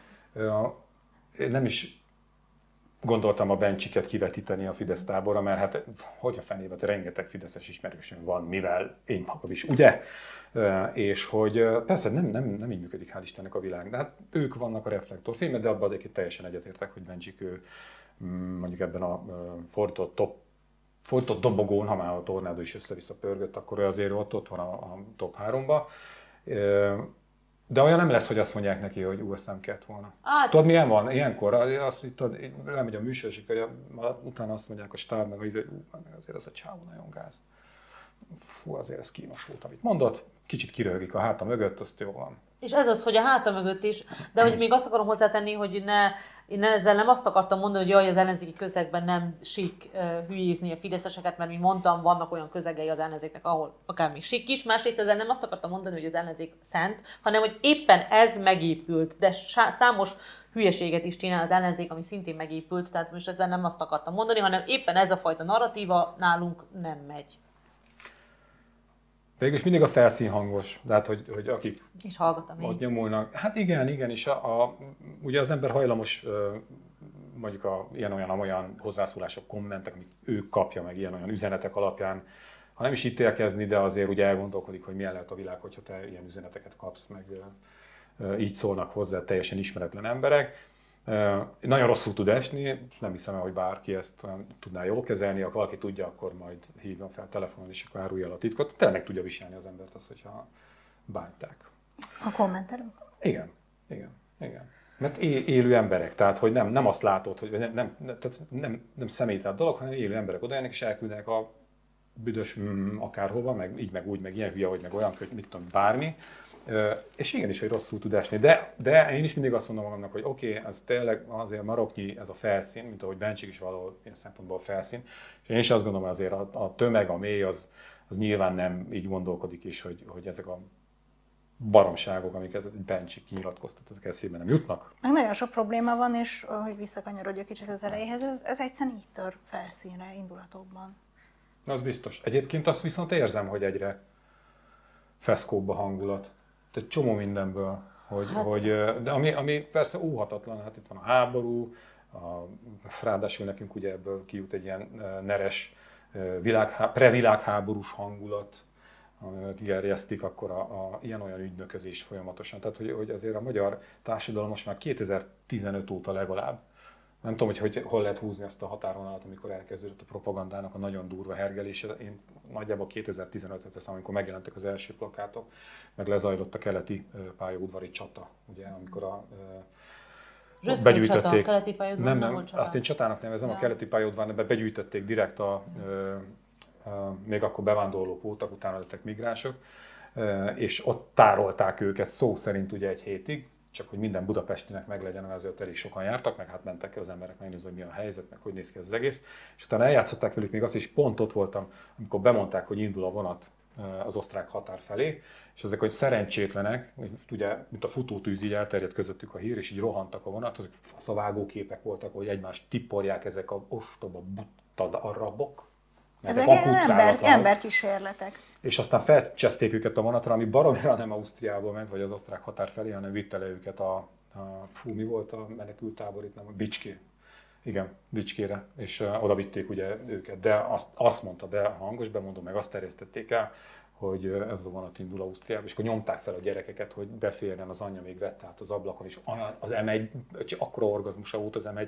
S2: Én nem is gondoltam a Bencsiket kivetíteni a Fidesz táborra, mert hát hogy a fenébe, rengeteg Fideszes ismerősöm van, mivel én magam is, ugye? És hogy persze nem, nem, nem így működik, hál' Istennek a világ, de hát ők vannak a reflektorfényben, de abban egyébként teljesen egyetértek, hogy Bencsik ő mm, mondjuk ebben a fordított top fordított dobogón, ha már a tornádó is össze-vissza pörgött, akkor azért ott, ott van a, a top 3-ba. De olyan nem lesz, hogy azt mondják neki, hogy USM kellett volna.
S3: Hát-
S2: Tudod, milyen van? Ilyenkor azt, hogy tudod, lemegy a műsor, és akkor utána azt mondják a stáb, meg hogy ú, azért az a csávó nagyon gáz. Fú, azért ez kínos volt, amit mondott. Kicsit kiröhögik a háta mögött, azt jó van.
S3: És ez az, hogy a háta mögött is, de hogy még azt akarom hozzátenni, hogy ne, én ezzel nem azt akartam mondani, hogy jaj, az ellenzéki közegben nem uh, hülyézni a fideszeseket, mert mint mondtam, vannak olyan közegei az ellenzéknek, ahol akár még sik is. Másrészt ezzel nem azt akartam mondani, hogy az ellenzék szent, hanem hogy éppen ez megépült, de számos hülyeséget is csinál az ellenzék, ami szintén megépült, tehát most ezzel nem azt akartam mondani, hanem éppen ez a fajta narratíva nálunk nem megy.
S2: Végülis mindig a felszínhangos, tehát hogy, hogy akik
S3: És hallgatom én.
S2: ott nyomulnak. Hát igen, igen, és a, a, ugye az ember hajlamos mondjuk a ilyen-olyan olyan hozzászólások, kommentek, amit ő kapja meg ilyen-olyan üzenetek alapján, ha nem is ítélkezni, de azért ugye elgondolkodik, hogy milyen lehet a világ, hogyha te ilyen üzeneteket kapsz, meg így szólnak hozzá teljesen ismeretlen emberek. Nagyon rosszul tud esni, nem hiszem el, hogy bárki ezt tudná jól kezelni, ha valaki tudja, akkor majd hívjon fel telefonon, és akkor árulja el a titkot. Tényleg tudja viselni az embert az, hogyha bánták.
S4: A kommentelők.
S2: Igen, igen, igen. Mert élő emberek, tehát hogy nem, nem azt látod, hogy nem, nem, tehát nem, nem személytelen dolog, hanem élő emberek oda jönnek és elküldenek a büdös mm, akárhova, meg így, meg úgy, meg ilyen hülye, vagy meg olyan, hogy mit tudom, bármi. Ö, És igenis, hogy rosszul tud esni. De, de én is mindig azt mondom magamnak, hogy oké, okay, ez tényleg azért maroknyi, ez a felszín, mint ahogy Bencsik is valahol ilyen szempontból a felszín. És én is azt gondolom, hogy azért a, a tömeg, a mély, az, az nyilván nem így gondolkodik is, hogy, hogy ezek a baromságok, amiket egy Bencsik kinyilatkoztat, ezek eszébe nem jutnak.
S4: Meg nagyon sok probléma van, és hogy visszakanyarodjak kicsit az elejéhez, ez, ez egyszerűen így tör felszínre indulatokban.
S2: Az biztos. Egyébként azt viszont érzem, hogy egyre feszkóbb a hangulat. Tehát csomó mindenből. Hogy, hát... hogy, de ami, ami persze óhatatlan, hát itt van a háború, a, ráadásul nekünk ugye ebből kijut egy ilyen neres világhá, previlágháborús hangulat, gerjesztik, akkor a, a ilyen-olyan ügynöközés folyamatosan. Tehát, hogy, hogy azért a magyar társadalom most már 2015 óta legalább nem tudom, hogy, hogy hol lehet húzni ezt a határvonalat, amikor elkezdődött a propagandának a nagyon durva hergelése. Én nagyjából 2015-et teszem, amikor megjelentek az első plakátok, meg lezajlott a keleti pályaudvari csata, ugye, amikor a ö,
S3: Röszke csata, keleti pályaudvar
S2: nem,
S3: nem
S2: nem,
S3: csata.
S2: azt én csatának nevezem,
S3: Ja.
S2: a keleti pályaudvarnál begyűjtötték direkt a, ö, ö, még akkor bevándorlók voltak, utána lettek migránsok, ö, és ott tárolták őket szó szerint ugye egy hétig, csak hogy minden budapestinek meglegyen, ezért elég sokan jártak, meg hát mentek az emberek megnézni, hogy mi a helyzet, meg hogy néz ki ez az egész. És utána eljátszották velük még azt is, pont ott voltam, amikor bemondták, hogy indul a vonat ö, az osztrák határ felé, és ezek, hogy szerencsétlenek, ugye, mint a futótűz így elterjedt közöttük a hír, és így rohantak a vonat, azok faszavágó képek voltak, hogy egymást tipporják ezek a ostoba buttad arabok.
S4: Ezek
S2: ezek
S4: ember, emberkísérletek.
S2: És aztán felcseszték őket a vonatra, ami baromira nem Ausztriából ment, vagy az osztrák határ felé, hanem vitte le őket a, a fú, mi volt a menekültábor itt, nem, a Bicské. Igen, Bicskére, és uh, oda vitték ugye őket, de azt, azt mondta be, a hangos bemondó, meg azt terjesztették el, hogy ez a vonat indul Ausztriába, és akkor nyomták fel a gyerekeket, hogy beférjen, az anyja még vette át az ablakon, és az M1, csak akkora orgazmusa volt az M1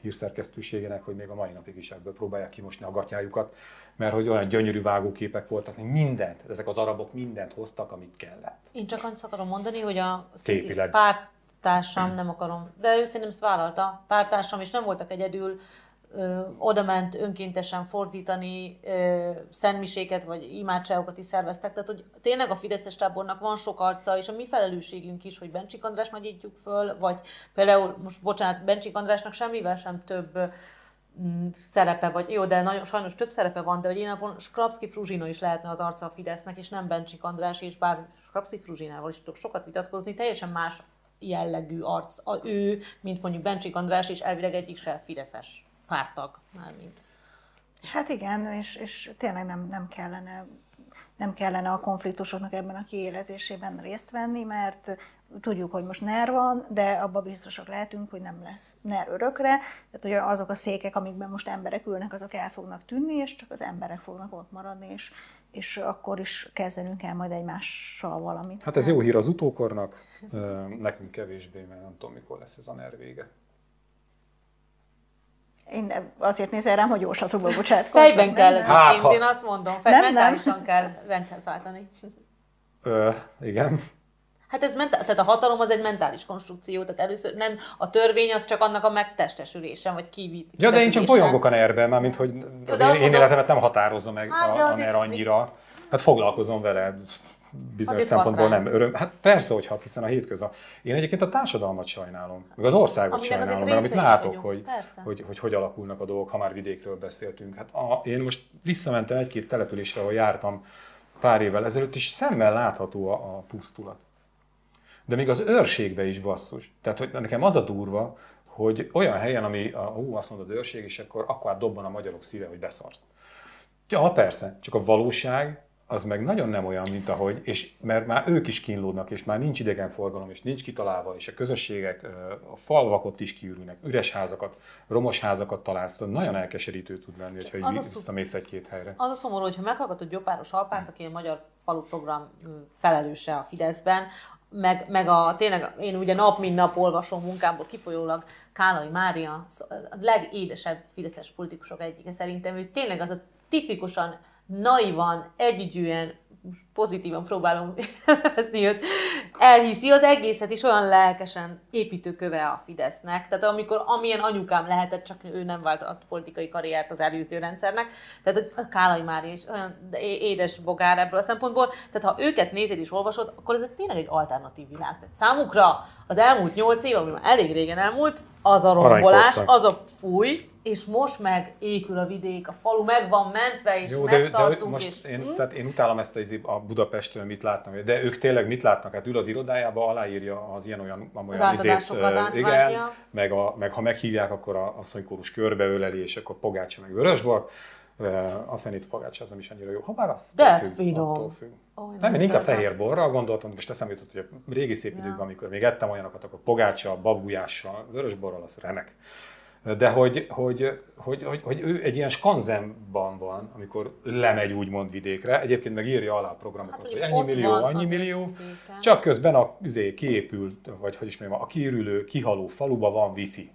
S2: hírszerkesztőségének, hogy még a mai napig is ebből próbálják kimosni a gatyájukat, mert hogy olyan gyönyörű vágóképek voltak, hogy mindent, ezek az arabok mindent hoztak, amit kellett.
S3: Én csak azt akarom mondani, hogy a
S2: Képileg.
S3: pártársam, nem akarom, de ő szerintem ezt vállalta, pártársam, és nem voltak egyedül, oda ment önkéntesen fordítani ö, szentmiséket, vagy imádságokat is szerveztek. Tehát, hogy tényleg a Fideszes tábornak van sok arca, és a mi felelősségünk is, hogy Bencsik András nagyítjuk föl, vagy például, most bocsánat, Bencsik Andrásnak semmivel sem több mm, szerepe, vagy jó, de nagyon, sajnos több szerepe van, de hogy én napon Skrapski Fruzsina is lehetne az arca a Fidesznek, és nem Bencsik András, és bár Skrapski Fruzsinával is tudok sokat vitatkozni, teljesen más jellegű arc a, ő, mint mondjuk Bencsik András, és elvileg egyik se Fideszes pártag mármint.
S4: Hát igen, és, és tényleg nem, nem kellene nem kellene a konfliktusoknak ebben a kiélezésében részt venni, mert tudjuk, hogy most NER van, de abban biztosak lehetünk, hogy nem lesz NER örökre. Tehát hogy azok a székek, amikben most emberek ülnek, azok el fognak tűnni, és csak az emberek fognak ott maradni, és, és akkor is kezdenünk el majd egymással valamit.
S2: Hát ez jó hír az utókornak, nekünk kevésbé, mert nem tudom, mikor lesz ez a NER vége.
S4: Én azért nézel rám, hogy jóslatokba bocsátkozni.
S3: Fejben kell hát, ha... én azt mondom, fej, nem, mentálisan nem. kell rendszert váltani.
S2: Ö, igen.
S3: Hát ez ment, tehát a hatalom az egy mentális konstrukció, tehát először nem a törvény az csak annak a megtestesülése, vagy kivít.
S2: Ja, de én csak bolyongok a ner már mint hogy az én, én életemet nem határozza meg hát, a, a NER annyira. Hát foglalkozom vele, bizonyos Azért szempontból nem öröm. Hát persze, hogy hat, hiszen a hétköznap. Én egyébként a társadalmat sajnálom, meg az országot Aminek sajnálom, mert amit látok, hogy, hogy, hogy, hogy alakulnak a dolgok, ha már vidékről beszéltünk. Hát a, én most visszamentem egy-két településre, ahol jártam pár évvel ezelőtt, és szemmel látható a, a pusztulat. De még az őrségbe is basszus. Tehát hogy nekem az a durva, hogy olyan helyen, ami, a, hú, azt mondod őrség, és akkor, akkor hát dobban a magyarok szíve, hogy beszarsz. Ja, persze, csak a valóság az meg nagyon nem olyan, mint ahogy, és mert már ők is kínlódnak, és már nincs idegenforgalom, és nincs kitalálva, és a közösségek, a falvak ott is kiürülnek, üres házakat, romos házakat találsz, nagyon elkeserítő tud lenni, hogyha visszamész egy-két helyre.
S3: Az a szomorú, hogyha meghallgatod Gyopáros Alpárt, aki a Magyar Falu Program felelőse a Fideszben, meg, meg a, tényleg én ugye nap mint nap olvasom munkámból kifolyólag Kálai Mária, a legédesebb fideszes politikusok egyike szerintem, ő tényleg az a tipikusan naivan, együgyűen, pozitívan próbálom nevezni őt, elhiszi az egészet, és olyan lelkesen építőköve a Fidesznek. Tehát amikor amilyen anyukám lehetett, csak ő nem vált a politikai karriert az előző rendszernek. Tehát a Kálai Mária is olyan édes bogár ebből a szempontból. Tehát ha őket nézed és olvasod, akkor ez tényleg egy alternatív világ. Tehát számukra az elmúlt nyolc év, ami már elég régen elmúlt, az a rombolás, az a fúj, és most meg épül a vidék, a falu meg van mentve, és Jó, megtartunk. De, de most
S2: és, én, hm? tehát én utálom ezt a, a Budapestről, mit látnak, de ők tényleg mit látnak? Hát ül az irodájába, aláírja az ilyen olyan, olyan
S3: az izét, uh, igen,
S2: meg, a, meg ha meghívják, akkor a asszonykórus körbeöleli, és akkor Pogácsa meg Vörösbor. A fenét Pogácsa az nem is annyira jó. Ha bár a
S3: de függ, finom.
S2: Függ. Oh, nem, én inkább fehér borra gondoltam, most eszembe jutott, hogy a régi szép időkben, ja. amikor még ettem olyanokat, akkor pogácsa, babgulyással, vörösborral, az remek de hogy, hogy, hogy, hogy, hogy ő egy ilyen skanzenban van, amikor lemegy úgymond vidékre, egyébként meg írja alá a programokat, hát, hogy ennyi millió, annyi millió, vidéken. csak közben a üzé kiépült, vagy hogy is mondjam, a kiürülő, kihaló faluba van wifi.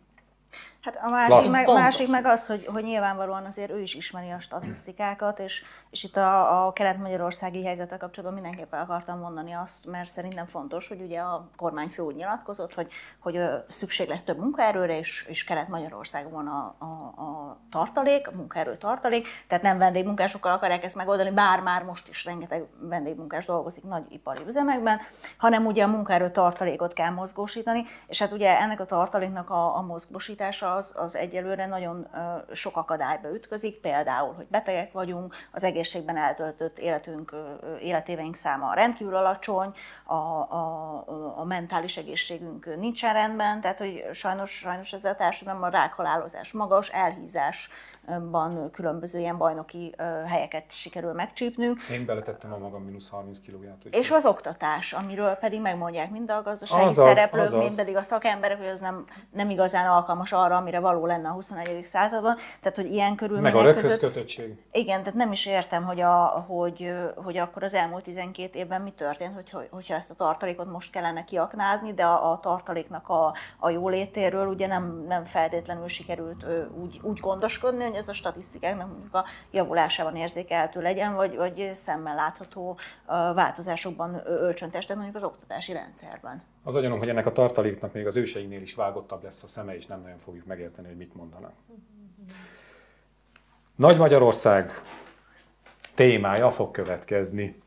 S4: Hát a másik, meg, másik meg az, hogy, hogy nyilvánvalóan azért ő is ismeri a statisztikákat, és, és itt a, a kelet-magyarországi helyzetek kapcsolatban mindenképpen akartam mondani azt, mert szerintem fontos, hogy ugye a kormányfő úgy nyilatkozott, hogy, hogy szükség lesz több munkaerőre, és, és kelet-magyarországon a, a, a tartalék, a munkaerő tartalék, tehát nem vendégmunkásokkal akarják ezt megoldani, bár már most is rengeteg vendégmunkás dolgozik nagy ipari üzemekben, hanem ugye a munkaerő tartalékot kell mozgósítani, és hát ugye ennek a tartaléknak a, a mozgósítása az, az egyelőre nagyon sok akadályba ütközik, például, hogy betegek vagyunk, az egészségben eltöltött életünk, életéveink száma rendkívül alacsony, a, a, a mentális egészségünk nincsen rendben, tehát hogy sajnos, sajnos ezzel a társadalomban a rákhalálozás magas, elhízás, ban különböző ilyen bajnoki helyeket sikerül megcsípnünk.
S2: Én beletettem a magam mínusz 30 kilóját.
S4: És az oktatás, amiről pedig megmondják mind a gazdasági azaz, szereplők, azaz. mind pedig a szakemberek, hogy az nem, nem igazán alkalmas arra, amire való lenne a 21. században. Tehát, hogy ilyen körülmények
S2: Meg a között...
S4: Igen, tehát nem is értem, hogy, a, hogy, hogy akkor az elmúlt 12 évben mi történt, hogy, hogyha ezt a tartalékot most kellene kiaknázni, de a, a tartaléknak a, a jólétéről ugye nem, nem feltétlenül sikerült úgy, úgy gondoskodni, hogy ez a statisztikáknak mondjuk a javulásában érzékelhető legyen, vagy, vagy szemmel látható változásokban ölcsöntestet mondjuk az oktatási rendszerben.
S2: Az agyanom, hogy ennek a tartaléknak még az őseinél is vágottabb lesz a szeme, és nem nagyon fogjuk megérteni, hogy mit mondanak. Nagy Magyarország témája fog következni.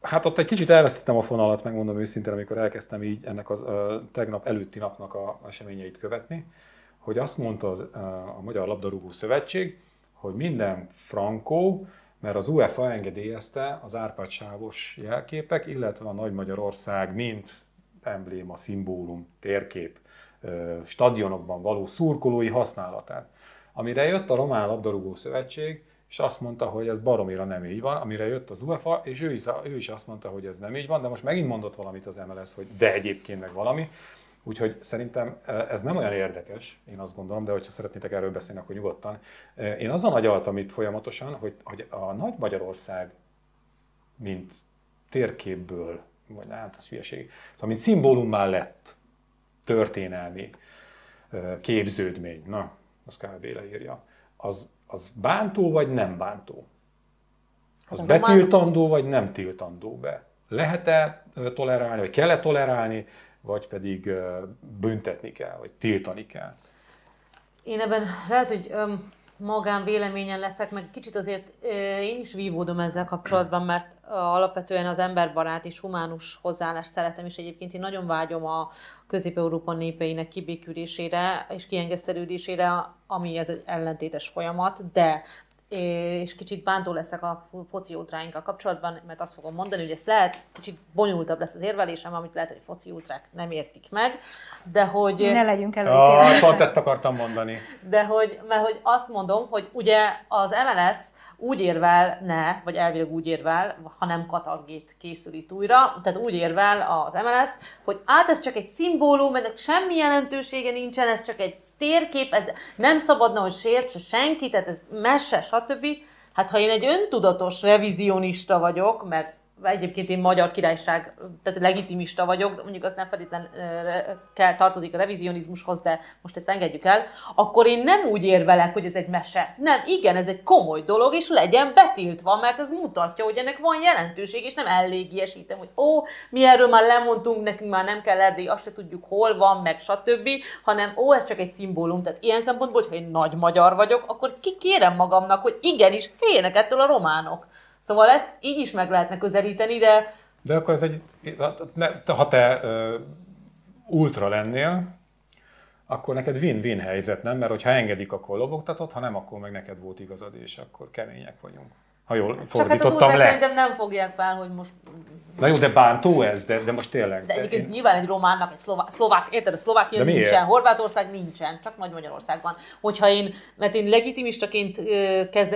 S2: Hát ott egy kicsit elvesztettem a fonalat, megmondom őszintén, amikor elkezdtem így ennek a tegnap előtti napnak a eseményeit követni hogy azt mondta az, a Magyar Labdarúgó Szövetség, hogy minden frankó, mert az UEFA engedélyezte az Árpád sávos jelképek, illetve a Nagy Magyarország, mint embléma, szimbólum, térkép, stadionokban való szurkolói használatát. amire jött a Román Labdarúgó Szövetség, és azt mondta, hogy ez baromira nem így van, amire jött az UEFA, és ő is, ő is azt mondta, hogy ez nem így van, de most megint mondott valamit az MLS, hogy de egyébként meg valami. Úgyhogy szerintem ez nem olyan érdekes, én azt gondolom, de hogyha szeretnétek erről beszélni, akkor nyugodtan. Én azon agyaltam itt folyamatosan, hogy, hogy a Nagy Magyarország, mint térképből, vagy hát az hülyeség, szóval mint szimbólummá lett történelmi képződmény, na, az kb. leírja, az, az bántó vagy nem bántó? Az hát betiltandó vagy nem tiltandó be? Lehet-e tolerálni, vagy kell-e tolerálni, vagy pedig büntetni kell, vagy tiltani kell?
S3: Én ebben lehet, hogy öm, magán véleményen leszek, meg kicsit azért én is vívódom ezzel kapcsolatban, mert alapvetően az emberbarát és humánus hozzáállást szeretem, és egyébként én nagyon vágyom a Közép-Európa népeinek kibékülésére és kiengesztelődésére, ami ez egy ellentétes folyamat, de és kicsit bántó leszek a foci ultráinkkal kapcsolatban, mert azt fogom mondani, hogy ez lehet, kicsit bonyolultabb lesz az érvelésem, amit lehet, hogy foci ultrák nem értik meg, de hogy...
S4: Ne legyünk
S2: előítélve. Ah, pont ezt akartam mondani.
S3: De hogy, mert hogy azt mondom, hogy ugye az MLS úgy érvel ne, vagy elvileg úgy érvel, ha nem katalgét készül itt újra, tehát úgy érvel az MLS, hogy át ez csak egy szimbólum, ennek semmi jelentősége nincsen, ez csak egy térkép, ez nem szabadna, hogy sértse senki, tehát ez mese, stb. Hát ha én egy öntudatos revizionista vagyok, meg egyébként én magyar királyság, tehát legitimista vagyok, de mondjuk azt nem feltétlenül kell tartozik a revizionizmushoz, de most ezt engedjük el, akkor én nem úgy érvelek, hogy ez egy mese. Nem, igen, ez egy komoly dolog, és legyen betiltva, mert ez mutatja, hogy ennek van jelentőség, és nem elégiesítem, hogy ó, mi erről már lemondtunk, nekünk már nem kell Erdély, azt se tudjuk, hol van, meg stb., hanem ó, ez csak egy szimbólum. Tehát ilyen szempontból, hogyha én nagy magyar vagyok, akkor kikérem magamnak, hogy igenis, féljenek ettől a románok. Szóval ezt így is meg lehetne közelíteni, de...
S2: De akkor ez egy, ha te ultra lennél, akkor neked win-win helyzet, nem? Mert hogyha engedik, akkor lobogtatod, ha nem, akkor meg neked volt igazad, és akkor kemények vagyunk. Ha jól fordítottam Csak hát az le.
S3: szerintem nem fogják fel, hogy most
S2: Na jó, de bántó ez, de, de most tényleg.
S3: De egyébként én... nyilván egy románnak, egy szlovák, szlovák érted, a Szlovákia nincsen, Horvátország nincsen, csak Nagy Magyarországban. Hogyha én, mert én legitimistaként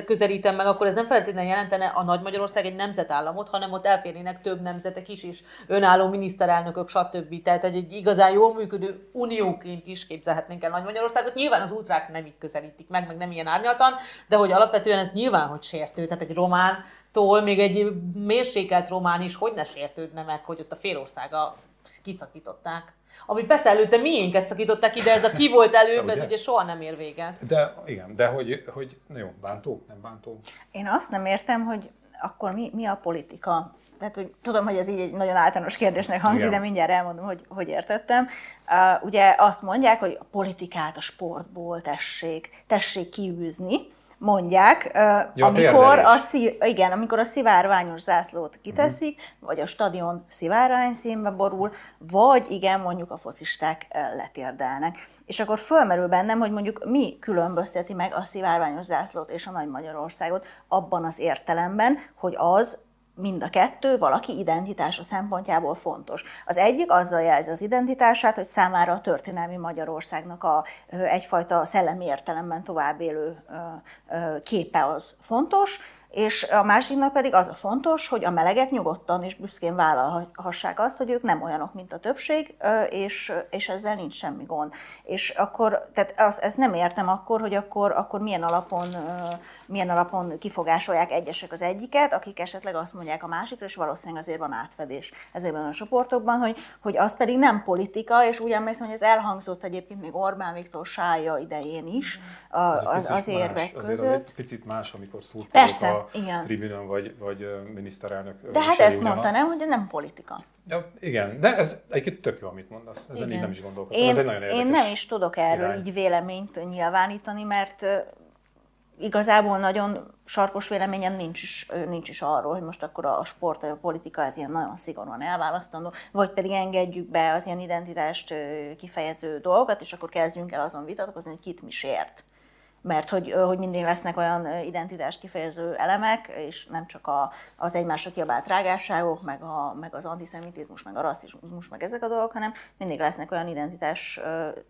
S3: közelítem meg, akkor ez nem feltétlenül jelentene a Nagy Magyarország egy nemzetállamot, hanem ott elférnének több nemzetek is, is önálló miniszterelnökök, stb. Tehát egy, egy igazán jól működő unióként is képzelhetnénk el Nagy Magyarországot. Nyilván az útrák nem így közelítik meg, meg nem ilyen árnyaltan, de hogy alapvetően ez nyilván, hogy sértő. Tehát egy román tól még egy mérsékelt román is hogy ne sértődne meg, hogy ott a félországa kiszakították. Ami persze előtte miénket szakították ide, ez a ki volt előbb, ez ugye soha nem ér véget.
S2: De igen, de hogy, hogy na jó, bántó, nem bántó?
S4: Én azt nem értem, hogy akkor mi, mi a politika? Tehát, hogy tudom, hogy ez így egy nagyon általános kérdésnek hangzik, Igen. de mindjárt elmondom, hogy hogy értettem. Uh, ugye azt mondják, hogy a politikát a sportból tessék, tessék kiűzni, mondják, ja, amikor, a szív, igen, amikor a szivárványos zászlót kiteszik, uh-huh. vagy a stadion szivárvány színbe borul, vagy igen, mondjuk a focisták letérdelnek. És akkor fölmerül bennem, hogy mondjuk mi különbözteti meg a szivárványos zászlót és a Nagy Magyarországot abban az értelemben, hogy az mind a kettő valaki identitása szempontjából fontos. Az egyik azzal jelzi az identitását, hogy számára a történelmi Magyarországnak a, egyfajta szellemi értelemben tovább élő képe az fontos, és a másiknak pedig az a fontos, hogy a melegek nyugodtan és büszkén vállalhassák azt, hogy ők nem olyanok, mint a többség, és, és ezzel nincs semmi gond. És akkor, tehát az, ezt nem értem akkor, hogy akkor, akkor milyen, alapon, milyen alapon kifogásolják egyesek az egyiket, akik esetleg azt mondják a másikra, és valószínűleg azért van átfedés ezekben a csoportokban, hogy, hogy az pedig nem politika, és úgy emlékszem, hogy ez elhangzott egyébként még Orbán Viktor sája idején is a, az, az érvek más, között. Azért
S2: egy picit más, amikor szóltak a igen. tribünön vagy, vagy miniszterelnök.
S4: De hát ezt mondta, nem, hogy nem politika.
S2: Ja, igen, de ez egyébként tök jó, amit mondasz. Ezen igen. így nem is gondolkodtam. Én, ez egy nagyon
S4: én nem is tudok erről irány. így véleményt nyilvánítani, mert igazából nagyon sarkos véleményem nincs is, nincs is arról, hogy most akkor a sport a politika ez ilyen nagyon szigorúan elválasztandó, vagy pedig engedjük be az ilyen identitást kifejező dolgokat, és akkor kezdjünk el azon vitatkozni, hogy kit mi sért mert hogy, hogy mindig lesznek olyan identitás kifejező elemek, és nem csak a, az egymásra kiabált rágásságok, meg, a, meg az antiszemitizmus, meg a rasszizmus, meg ezek a dolgok, hanem mindig lesznek olyan identitás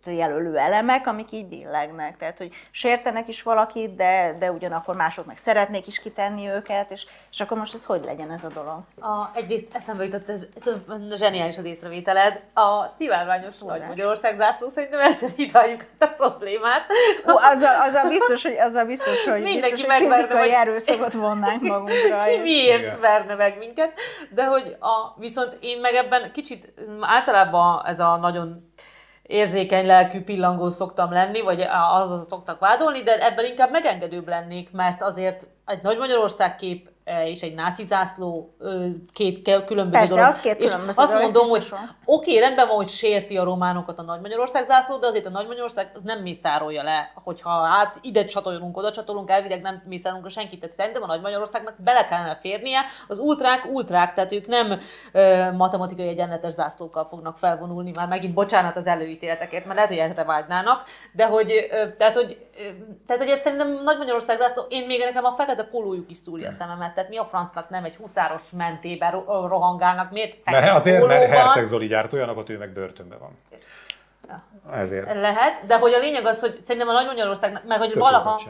S4: jelölő elemek, amik így billegnek. Tehát, hogy sértenek is valakit, de, de ugyanakkor mások meg szeretnék is kitenni őket, és, és akkor most ez hogy legyen ez a dolog?
S3: A, egyrészt eszembe jutott, ez, ez zseniális az észrevételed. A szivárványos nagy Magyarország zászló szerintem ezzel hidaljuk a problémát.
S4: Ó, azzal, azzal biztos, hogy, azzal biztos, hogy,
S3: Mindenki
S4: biztos, hogy
S3: megverne,
S4: fizikai
S3: vagy-
S4: erőszakot vonnánk magunkra.
S3: Ki miért
S2: Igen.
S3: verne meg minket, de hogy a, viszont én meg ebben kicsit mm, általában ez a nagyon érzékeny lelkű pillangó szoktam lenni, vagy azon szoktak vádolni, de ebben inkább megengedőbb lennék, mert azért egy Nagy Magyarország kép és egy náci zászló két különböző
S4: Persze,
S3: dolog.
S4: az két
S3: és
S4: különböző
S3: azt mondom, hogy oké, rendben van, hogy sérti a románokat a Nagy Magyarország zászló, de azért a Nagy Magyarország az nem mészárolja le, hogyha hát ide csatolunk, oda csatolunk, elvileg nem mészárolunk a senkit. Tehát szerintem a Nagy Magyarországnak bele kellene férnie. Az ultrák ultrák, tehát ők nem ö, matematikai egyenletes zászlókkal fognak felvonulni, már megint bocsánat az előítéletekért, mert lehet, hogy erre vágynának, de hogy, ö, tehát, hogy, tehát, hogy ez szerintem Nagy Magyarország zászló, én még nekem a fekete pólójuk is szúrja a szememet, tehát mi a francnak nem egy huszáros mentében ro- rohangálnak, miért fekete
S2: Mert azért, mert
S3: pólóban?
S2: Herceg Zoli gyárt olyanokat, ő meg börtönben van. Ezért.
S3: Lehet, de hogy a lényeg az, hogy szerintem a Nagy Magyarországnak, meg hogy
S2: Tök
S3: valaha,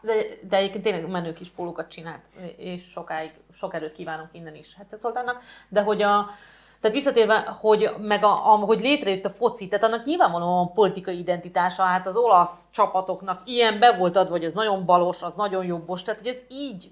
S3: de, de egyébként tényleg menő kis pólókat csinált, és sokáig, sok erőt kívánok innen is Herceg Zoltánnak, de hogy a, tehát visszatérve, hogy, meg a, a, hogy létrejött a foci, tehát annak nyilvánvalóan politikai identitása, hát az olasz csapatoknak ilyen be volt adva, hogy ez nagyon balos, az nagyon jobbos, tehát hogy ez így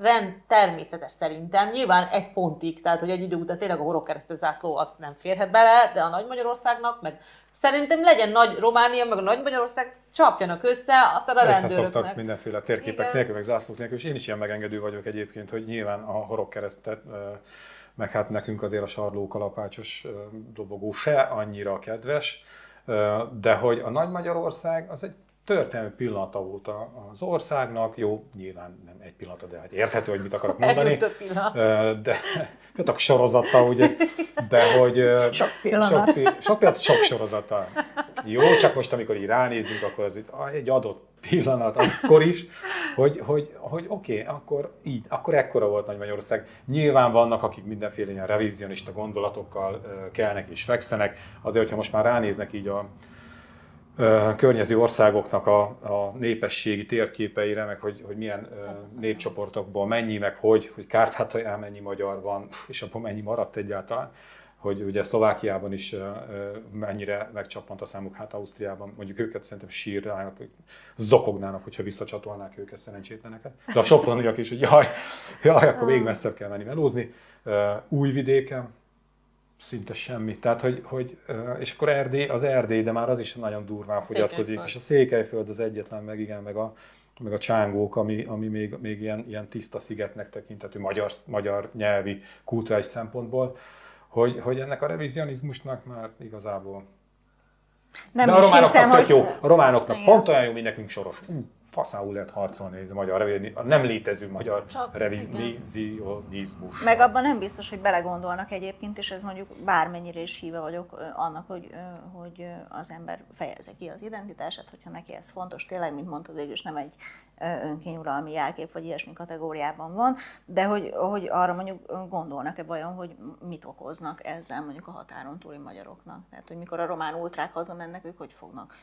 S3: rend természetes szerintem, nyilván egy pontig, tehát hogy egy idő után tényleg a horogkeresztes zászló az nem férhet bele, de a Nagy Magyarországnak, meg szerintem legyen Nagy Románia, meg a Nagy Magyarország csapjanak össze, aztán a rendőröknek.
S2: mindenféle térképek
S3: Igen.
S2: nélkül, meg zászlók nélkül, és én is ilyen megengedő vagyok egyébként, hogy nyilván a horogkeresztet, meg hát nekünk azért a sarló kalapácsos dobogó se annyira kedves, de hogy a Nagy Magyarország az egy történelmi pillanata volt az országnak, jó, nyilván nem egy pillanata, de hát érthető, hogy mit akarok mondani.
S3: Elült a pillanat.
S2: De például sorozata, ugye, de hogy...
S4: Sok pillanat.
S2: Sok, sok, pillanat, sok sorozata. Jó, csak most, amikor így ránézünk, akkor az itt egy adott pillanat, akkor is, hogy, hogy, hogy oké, okay, akkor így, akkor ekkora volt Nagy Magyarország. Nyilván vannak, akik mindenféle ilyen revizionista gondolatokkal kelnek és fekszenek, azért, hogyha most már ránéznek így a, környező országoknak a, a népességi térképeire, meg hogy, hogy milyen népcsoportokból mennyi, meg hogy, hogy Kárpátalján mennyi magyar van, és abban mennyi maradt egyáltalán, hogy ugye Szlovákiában is mennyire megcsappant a számuk, hát Ausztriában mondjuk őket szerintem sírnának, zokognának, hogyha visszacsatolnák őket szerencsétleneket. De a soproniak is, hogy jaj, jaj, akkor még messzebb kell menni melózni. Újvidéken, szinte semmi. Tehát, hogy, hogy és akkor Erdély, az Erdély, de már az is nagyon durván fogyatkozik, és a Székelyföld az egyetlen, meg igen, meg a, meg a csángók, ami, ami még, még ilyen, ilyen tiszta szigetnek tekinthető magyar, magyar nyelvi, kulturális szempontból, hogy, hogy ennek a revizionizmusnak már igazából...
S4: Nem
S2: de a románoknak
S4: hiszem,
S2: tök
S4: hogy...
S2: jó, a románoknak
S4: Igen.
S2: pont olyan jó, mint nekünk soros. Ú, faszául lehet harcolni ez a magyar a nem létező magyar revizionizmus.
S4: Meg abban nem biztos, hogy belegondolnak egyébként, és ez mondjuk bármennyire is híve vagyok annak, hogy, hogy az ember fejezze ki az identitását, hogyha neki ez fontos, tényleg, mint mondtad, végül is nem egy önkényuralmi jelkép, vagy ilyesmi kategóriában van, de hogy, hogy arra mondjuk gondolnak-e vajon, hogy mit okoznak ezzel mondjuk a határon túli magyaroknak. Tehát, hogy mikor a román ultrák hazamennek, ők hogy fognak,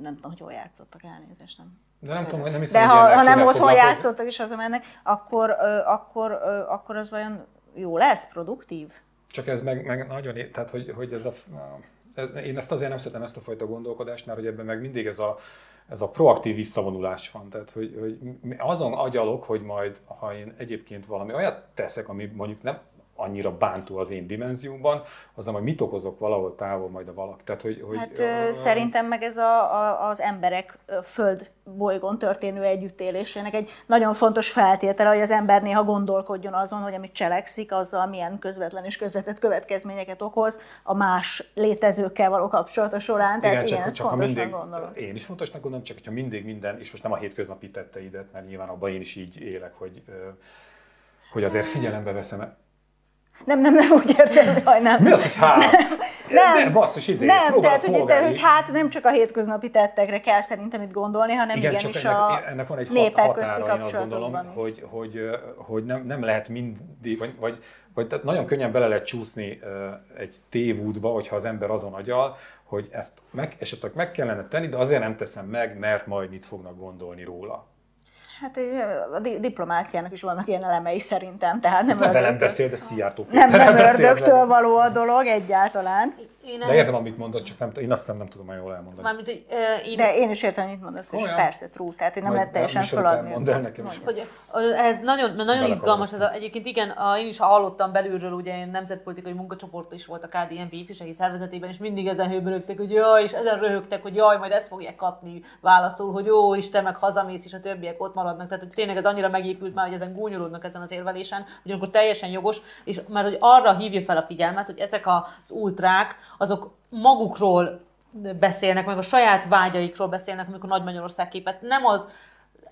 S4: nem tudom, hogy hol játszottak elnézést, nem
S2: De nem tudom, hogy nem hiszem,
S4: de ha, ha nem otthon játszottak és hazamennek, akkor, akkor, akkor az vajon jó lesz, produktív?
S2: Csak ez meg, meg nagyon, é- tehát hogy, hogy ez a, én ezt azért nem szeretem ezt a fajta gondolkodást, mert hogy ebben meg mindig ez a, ez a proaktív visszavonulás van. Tehát, hogy, hogy azon agyalok, hogy majd, ha én egyébként valami olyat teszek, ami mondjuk nem annyira bántó az én dimenziómban, az majd mit okozok valahol távol majd a valak. Tehát, hogy, hogy,
S4: Hát
S2: ö,
S4: szerintem meg ez a, a, az emberek föld bolygón történő együttélésének egy nagyon fontos feltétele, hogy az ember néha gondolkodjon azon, hogy amit cselekszik, azzal milyen közvetlen és közvetett következményeket okoz a más létezőkkel való kapcsolata során. Tehát igen,
S2: csak,
S4: igen ezt
S2: csak ha mindig,
S4: gondolom.
S2: én is fontosnak gondolom, csak hogyha mindig minden, és most nem a hétköznapi tetteidet, mert nyilván abban én is így élek, hogy, hogy azért figyelembe veszem
S4: Nem, nem, nem úgy értem, hogy nem.
S2: Mi az, hogy hát?
S4: Nem,
S2: De basszus, izé,
S4: nem, tehát,
S2: polgári-
S4: tehát, hogy hát nem csak a hétköznapi tettekre kell szerintem itt gondolni, hanem
S2: Igen,
S4: igenis
S2: csak ennek,
S4: a
S2: ennek van egy hat,
S4: népek közti
S2: határa, én azt gondolom, hogy, hogy, hogy nem, nem lehet mindig, vagy, vagy, vagy tehát nagyon könnyen bele lehet csúszni egy tévútba, hogyha az ember azon agyal, hogy ezt meg, esetleg meg kellene tenni, de azért nem teszem meg, mert majd mit fognak gondolni róla.
S4: Hát a di- diplomáciának is vannak ilyen elemei szerintem, tehát nem,
S2: Ez nem velem
S4: ördögtől-
S2: beszél, de Szijjártó
S4: nem, nem ördögtől való a dolog egyáltalán.
S3: Én
S2: De
S3: ehhez-
S2: értem, amit mondasz, csak nem, én azt nem tudom jól elmondani.
S3: Mármint, hogy ö, én
S4: De én is értem, mit mondasz, és persze, true, tehát hogy nem lehet teljesen feladni.
S2: mondd el nekem.
S3: Hogy ez nagyon, nagyon izgalmas, ez a, egyébként igen, a, én is hallottam belülről, ugye én nemzetpolitikai munkacsoport is volt a KDNP ifjúsági szervezetében, és mindig ezen hőbörögtek, hogy jaj, és ezen röhögtek, hogy jaj, majd ezt fogják kapni válaszul, hogy jó, és te meg hazamész, és a többiek ott maradnak. Tehát hogy tényleg ez annyira megépült már, hogy ezen gúnyolódnak ezen az érvelésen, ugyanakkor teljesen jogos, és mert hogy arra hívja fel a figyelmet, hogy ezek az ultrák, azok magukról beszélnek, meg a saját vágyaikról beszélnek, amikor Nagy Magyarország képet nem az,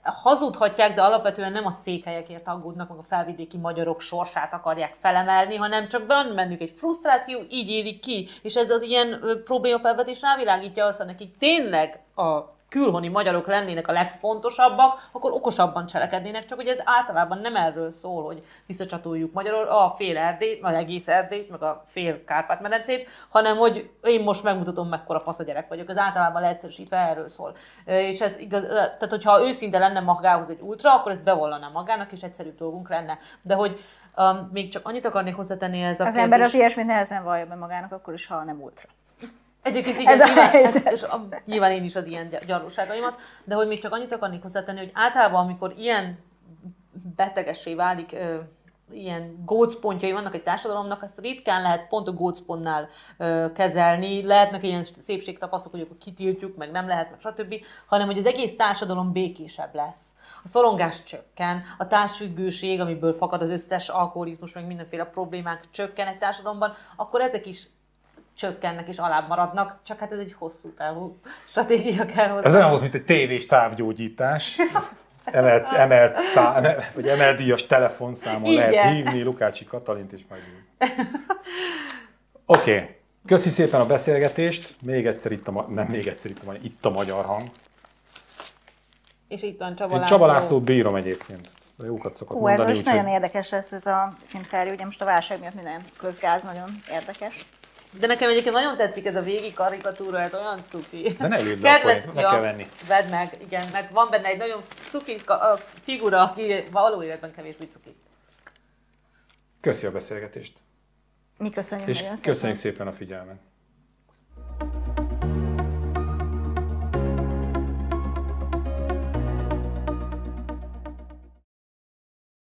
S3: hazudhatják, de alapvetően nem a székelyekért aggódnak, meg a felvidéki magyarok sorsát akarják felemelni, hanem csak van bennük egy frusztráció, így élik ki. És ez az ilyen problémafelvetés rávilágítja azt, hogy nekik tényleg a külhoni magyarok lennének a legfontosabbak, akkor okosabban cselekednének, csak hogy ez általában nem erről szól, hogy visszacsatoljuk Magyarul a fél Erdélyt, vagy egész Erdélyt, meg a fél Kárpát-medencét, hanem hogy én most megmutatom, mekkora fasz a gyerek vagyok. Ez általában leegyszerűsítve erről szól. És ez igaz, tehát hogyha őszinte lenne magához egy ultra, akkor ezt bevallaná magának, és egyszerűbb dolgunk lenne. De hogy um, még csak annyit akarnék hozzátenni ez a
S4: Az
S3: kérdés.
S4: ember az ilyesmit nehezen vallja be magának, akkor is, ha nem ultra.
S3: Egyébként igen,
S4: Ez a
S3: nyilván,
S4: helyzet.
S3: ez, és a, nyilván én is az ilyen gy- gyarlóságaimat, de hogy még csak annyit akarnék hozzátenni, hogy általában, amikor ilyen betegessé válik, ö, ilyen gócpontjai vannak egy társadalomnak, azt ritkán lehet pont a gócpontnál ö, kezelni. Lehetnek ilyen szépségtapasztok, hogy akkor kitiltjuk, meg nem lehet, meg stb., hanem hogy az egész társadalom békésebb lesz. A szorongás csökken, a társfüggőség, amiből fakad az összes alkoholizmus, meg mindenféle problémák csökken egy társadalomban, akkor ezek is csökkennek és alább maradnak, csak hát ez egy hosszú távú stratégia kell hozzá.
S2: Ez olyan volt, mint egy tévés távgyógyítás. Emelt, emelt, szá, emelt, vagy emelt díjas telefonszámon
S3: Igen.
S2: lehet hívni Lukácsi Katalint és megint. Oké, okay. köszi szépen a beszélgetést. Még egyszer itt a, nem még egyszer itt a, itt a magyar hang.
S3: És itt van Csaba
S2: Én
S3: László.
S2: Csaba Lászlót bírom egyébként. Jókat szokott
S4: Hú, ez
S2: mondani,
S4: most nagyon
S2: úgyhogy
S4: érdekes lesz ez a interjú, ugye most a válság miatt minden közgáz nagyon érdekes.
S3: De nekem egyébként nagyon tetszik ez a végi karikatúra, ez olyan cuki.
S2: De ne lőd le meg kell venni.
S3: Vedd meg, igen, mert van benne egy nagyon cuki figura, aki való életben kevésbé cuki.
S2: köszi a beszélgetést.
S4: Mi köszönjük
S2: És
S4: nagyon szépen.
S2: köszönjük szépen a figyelmet.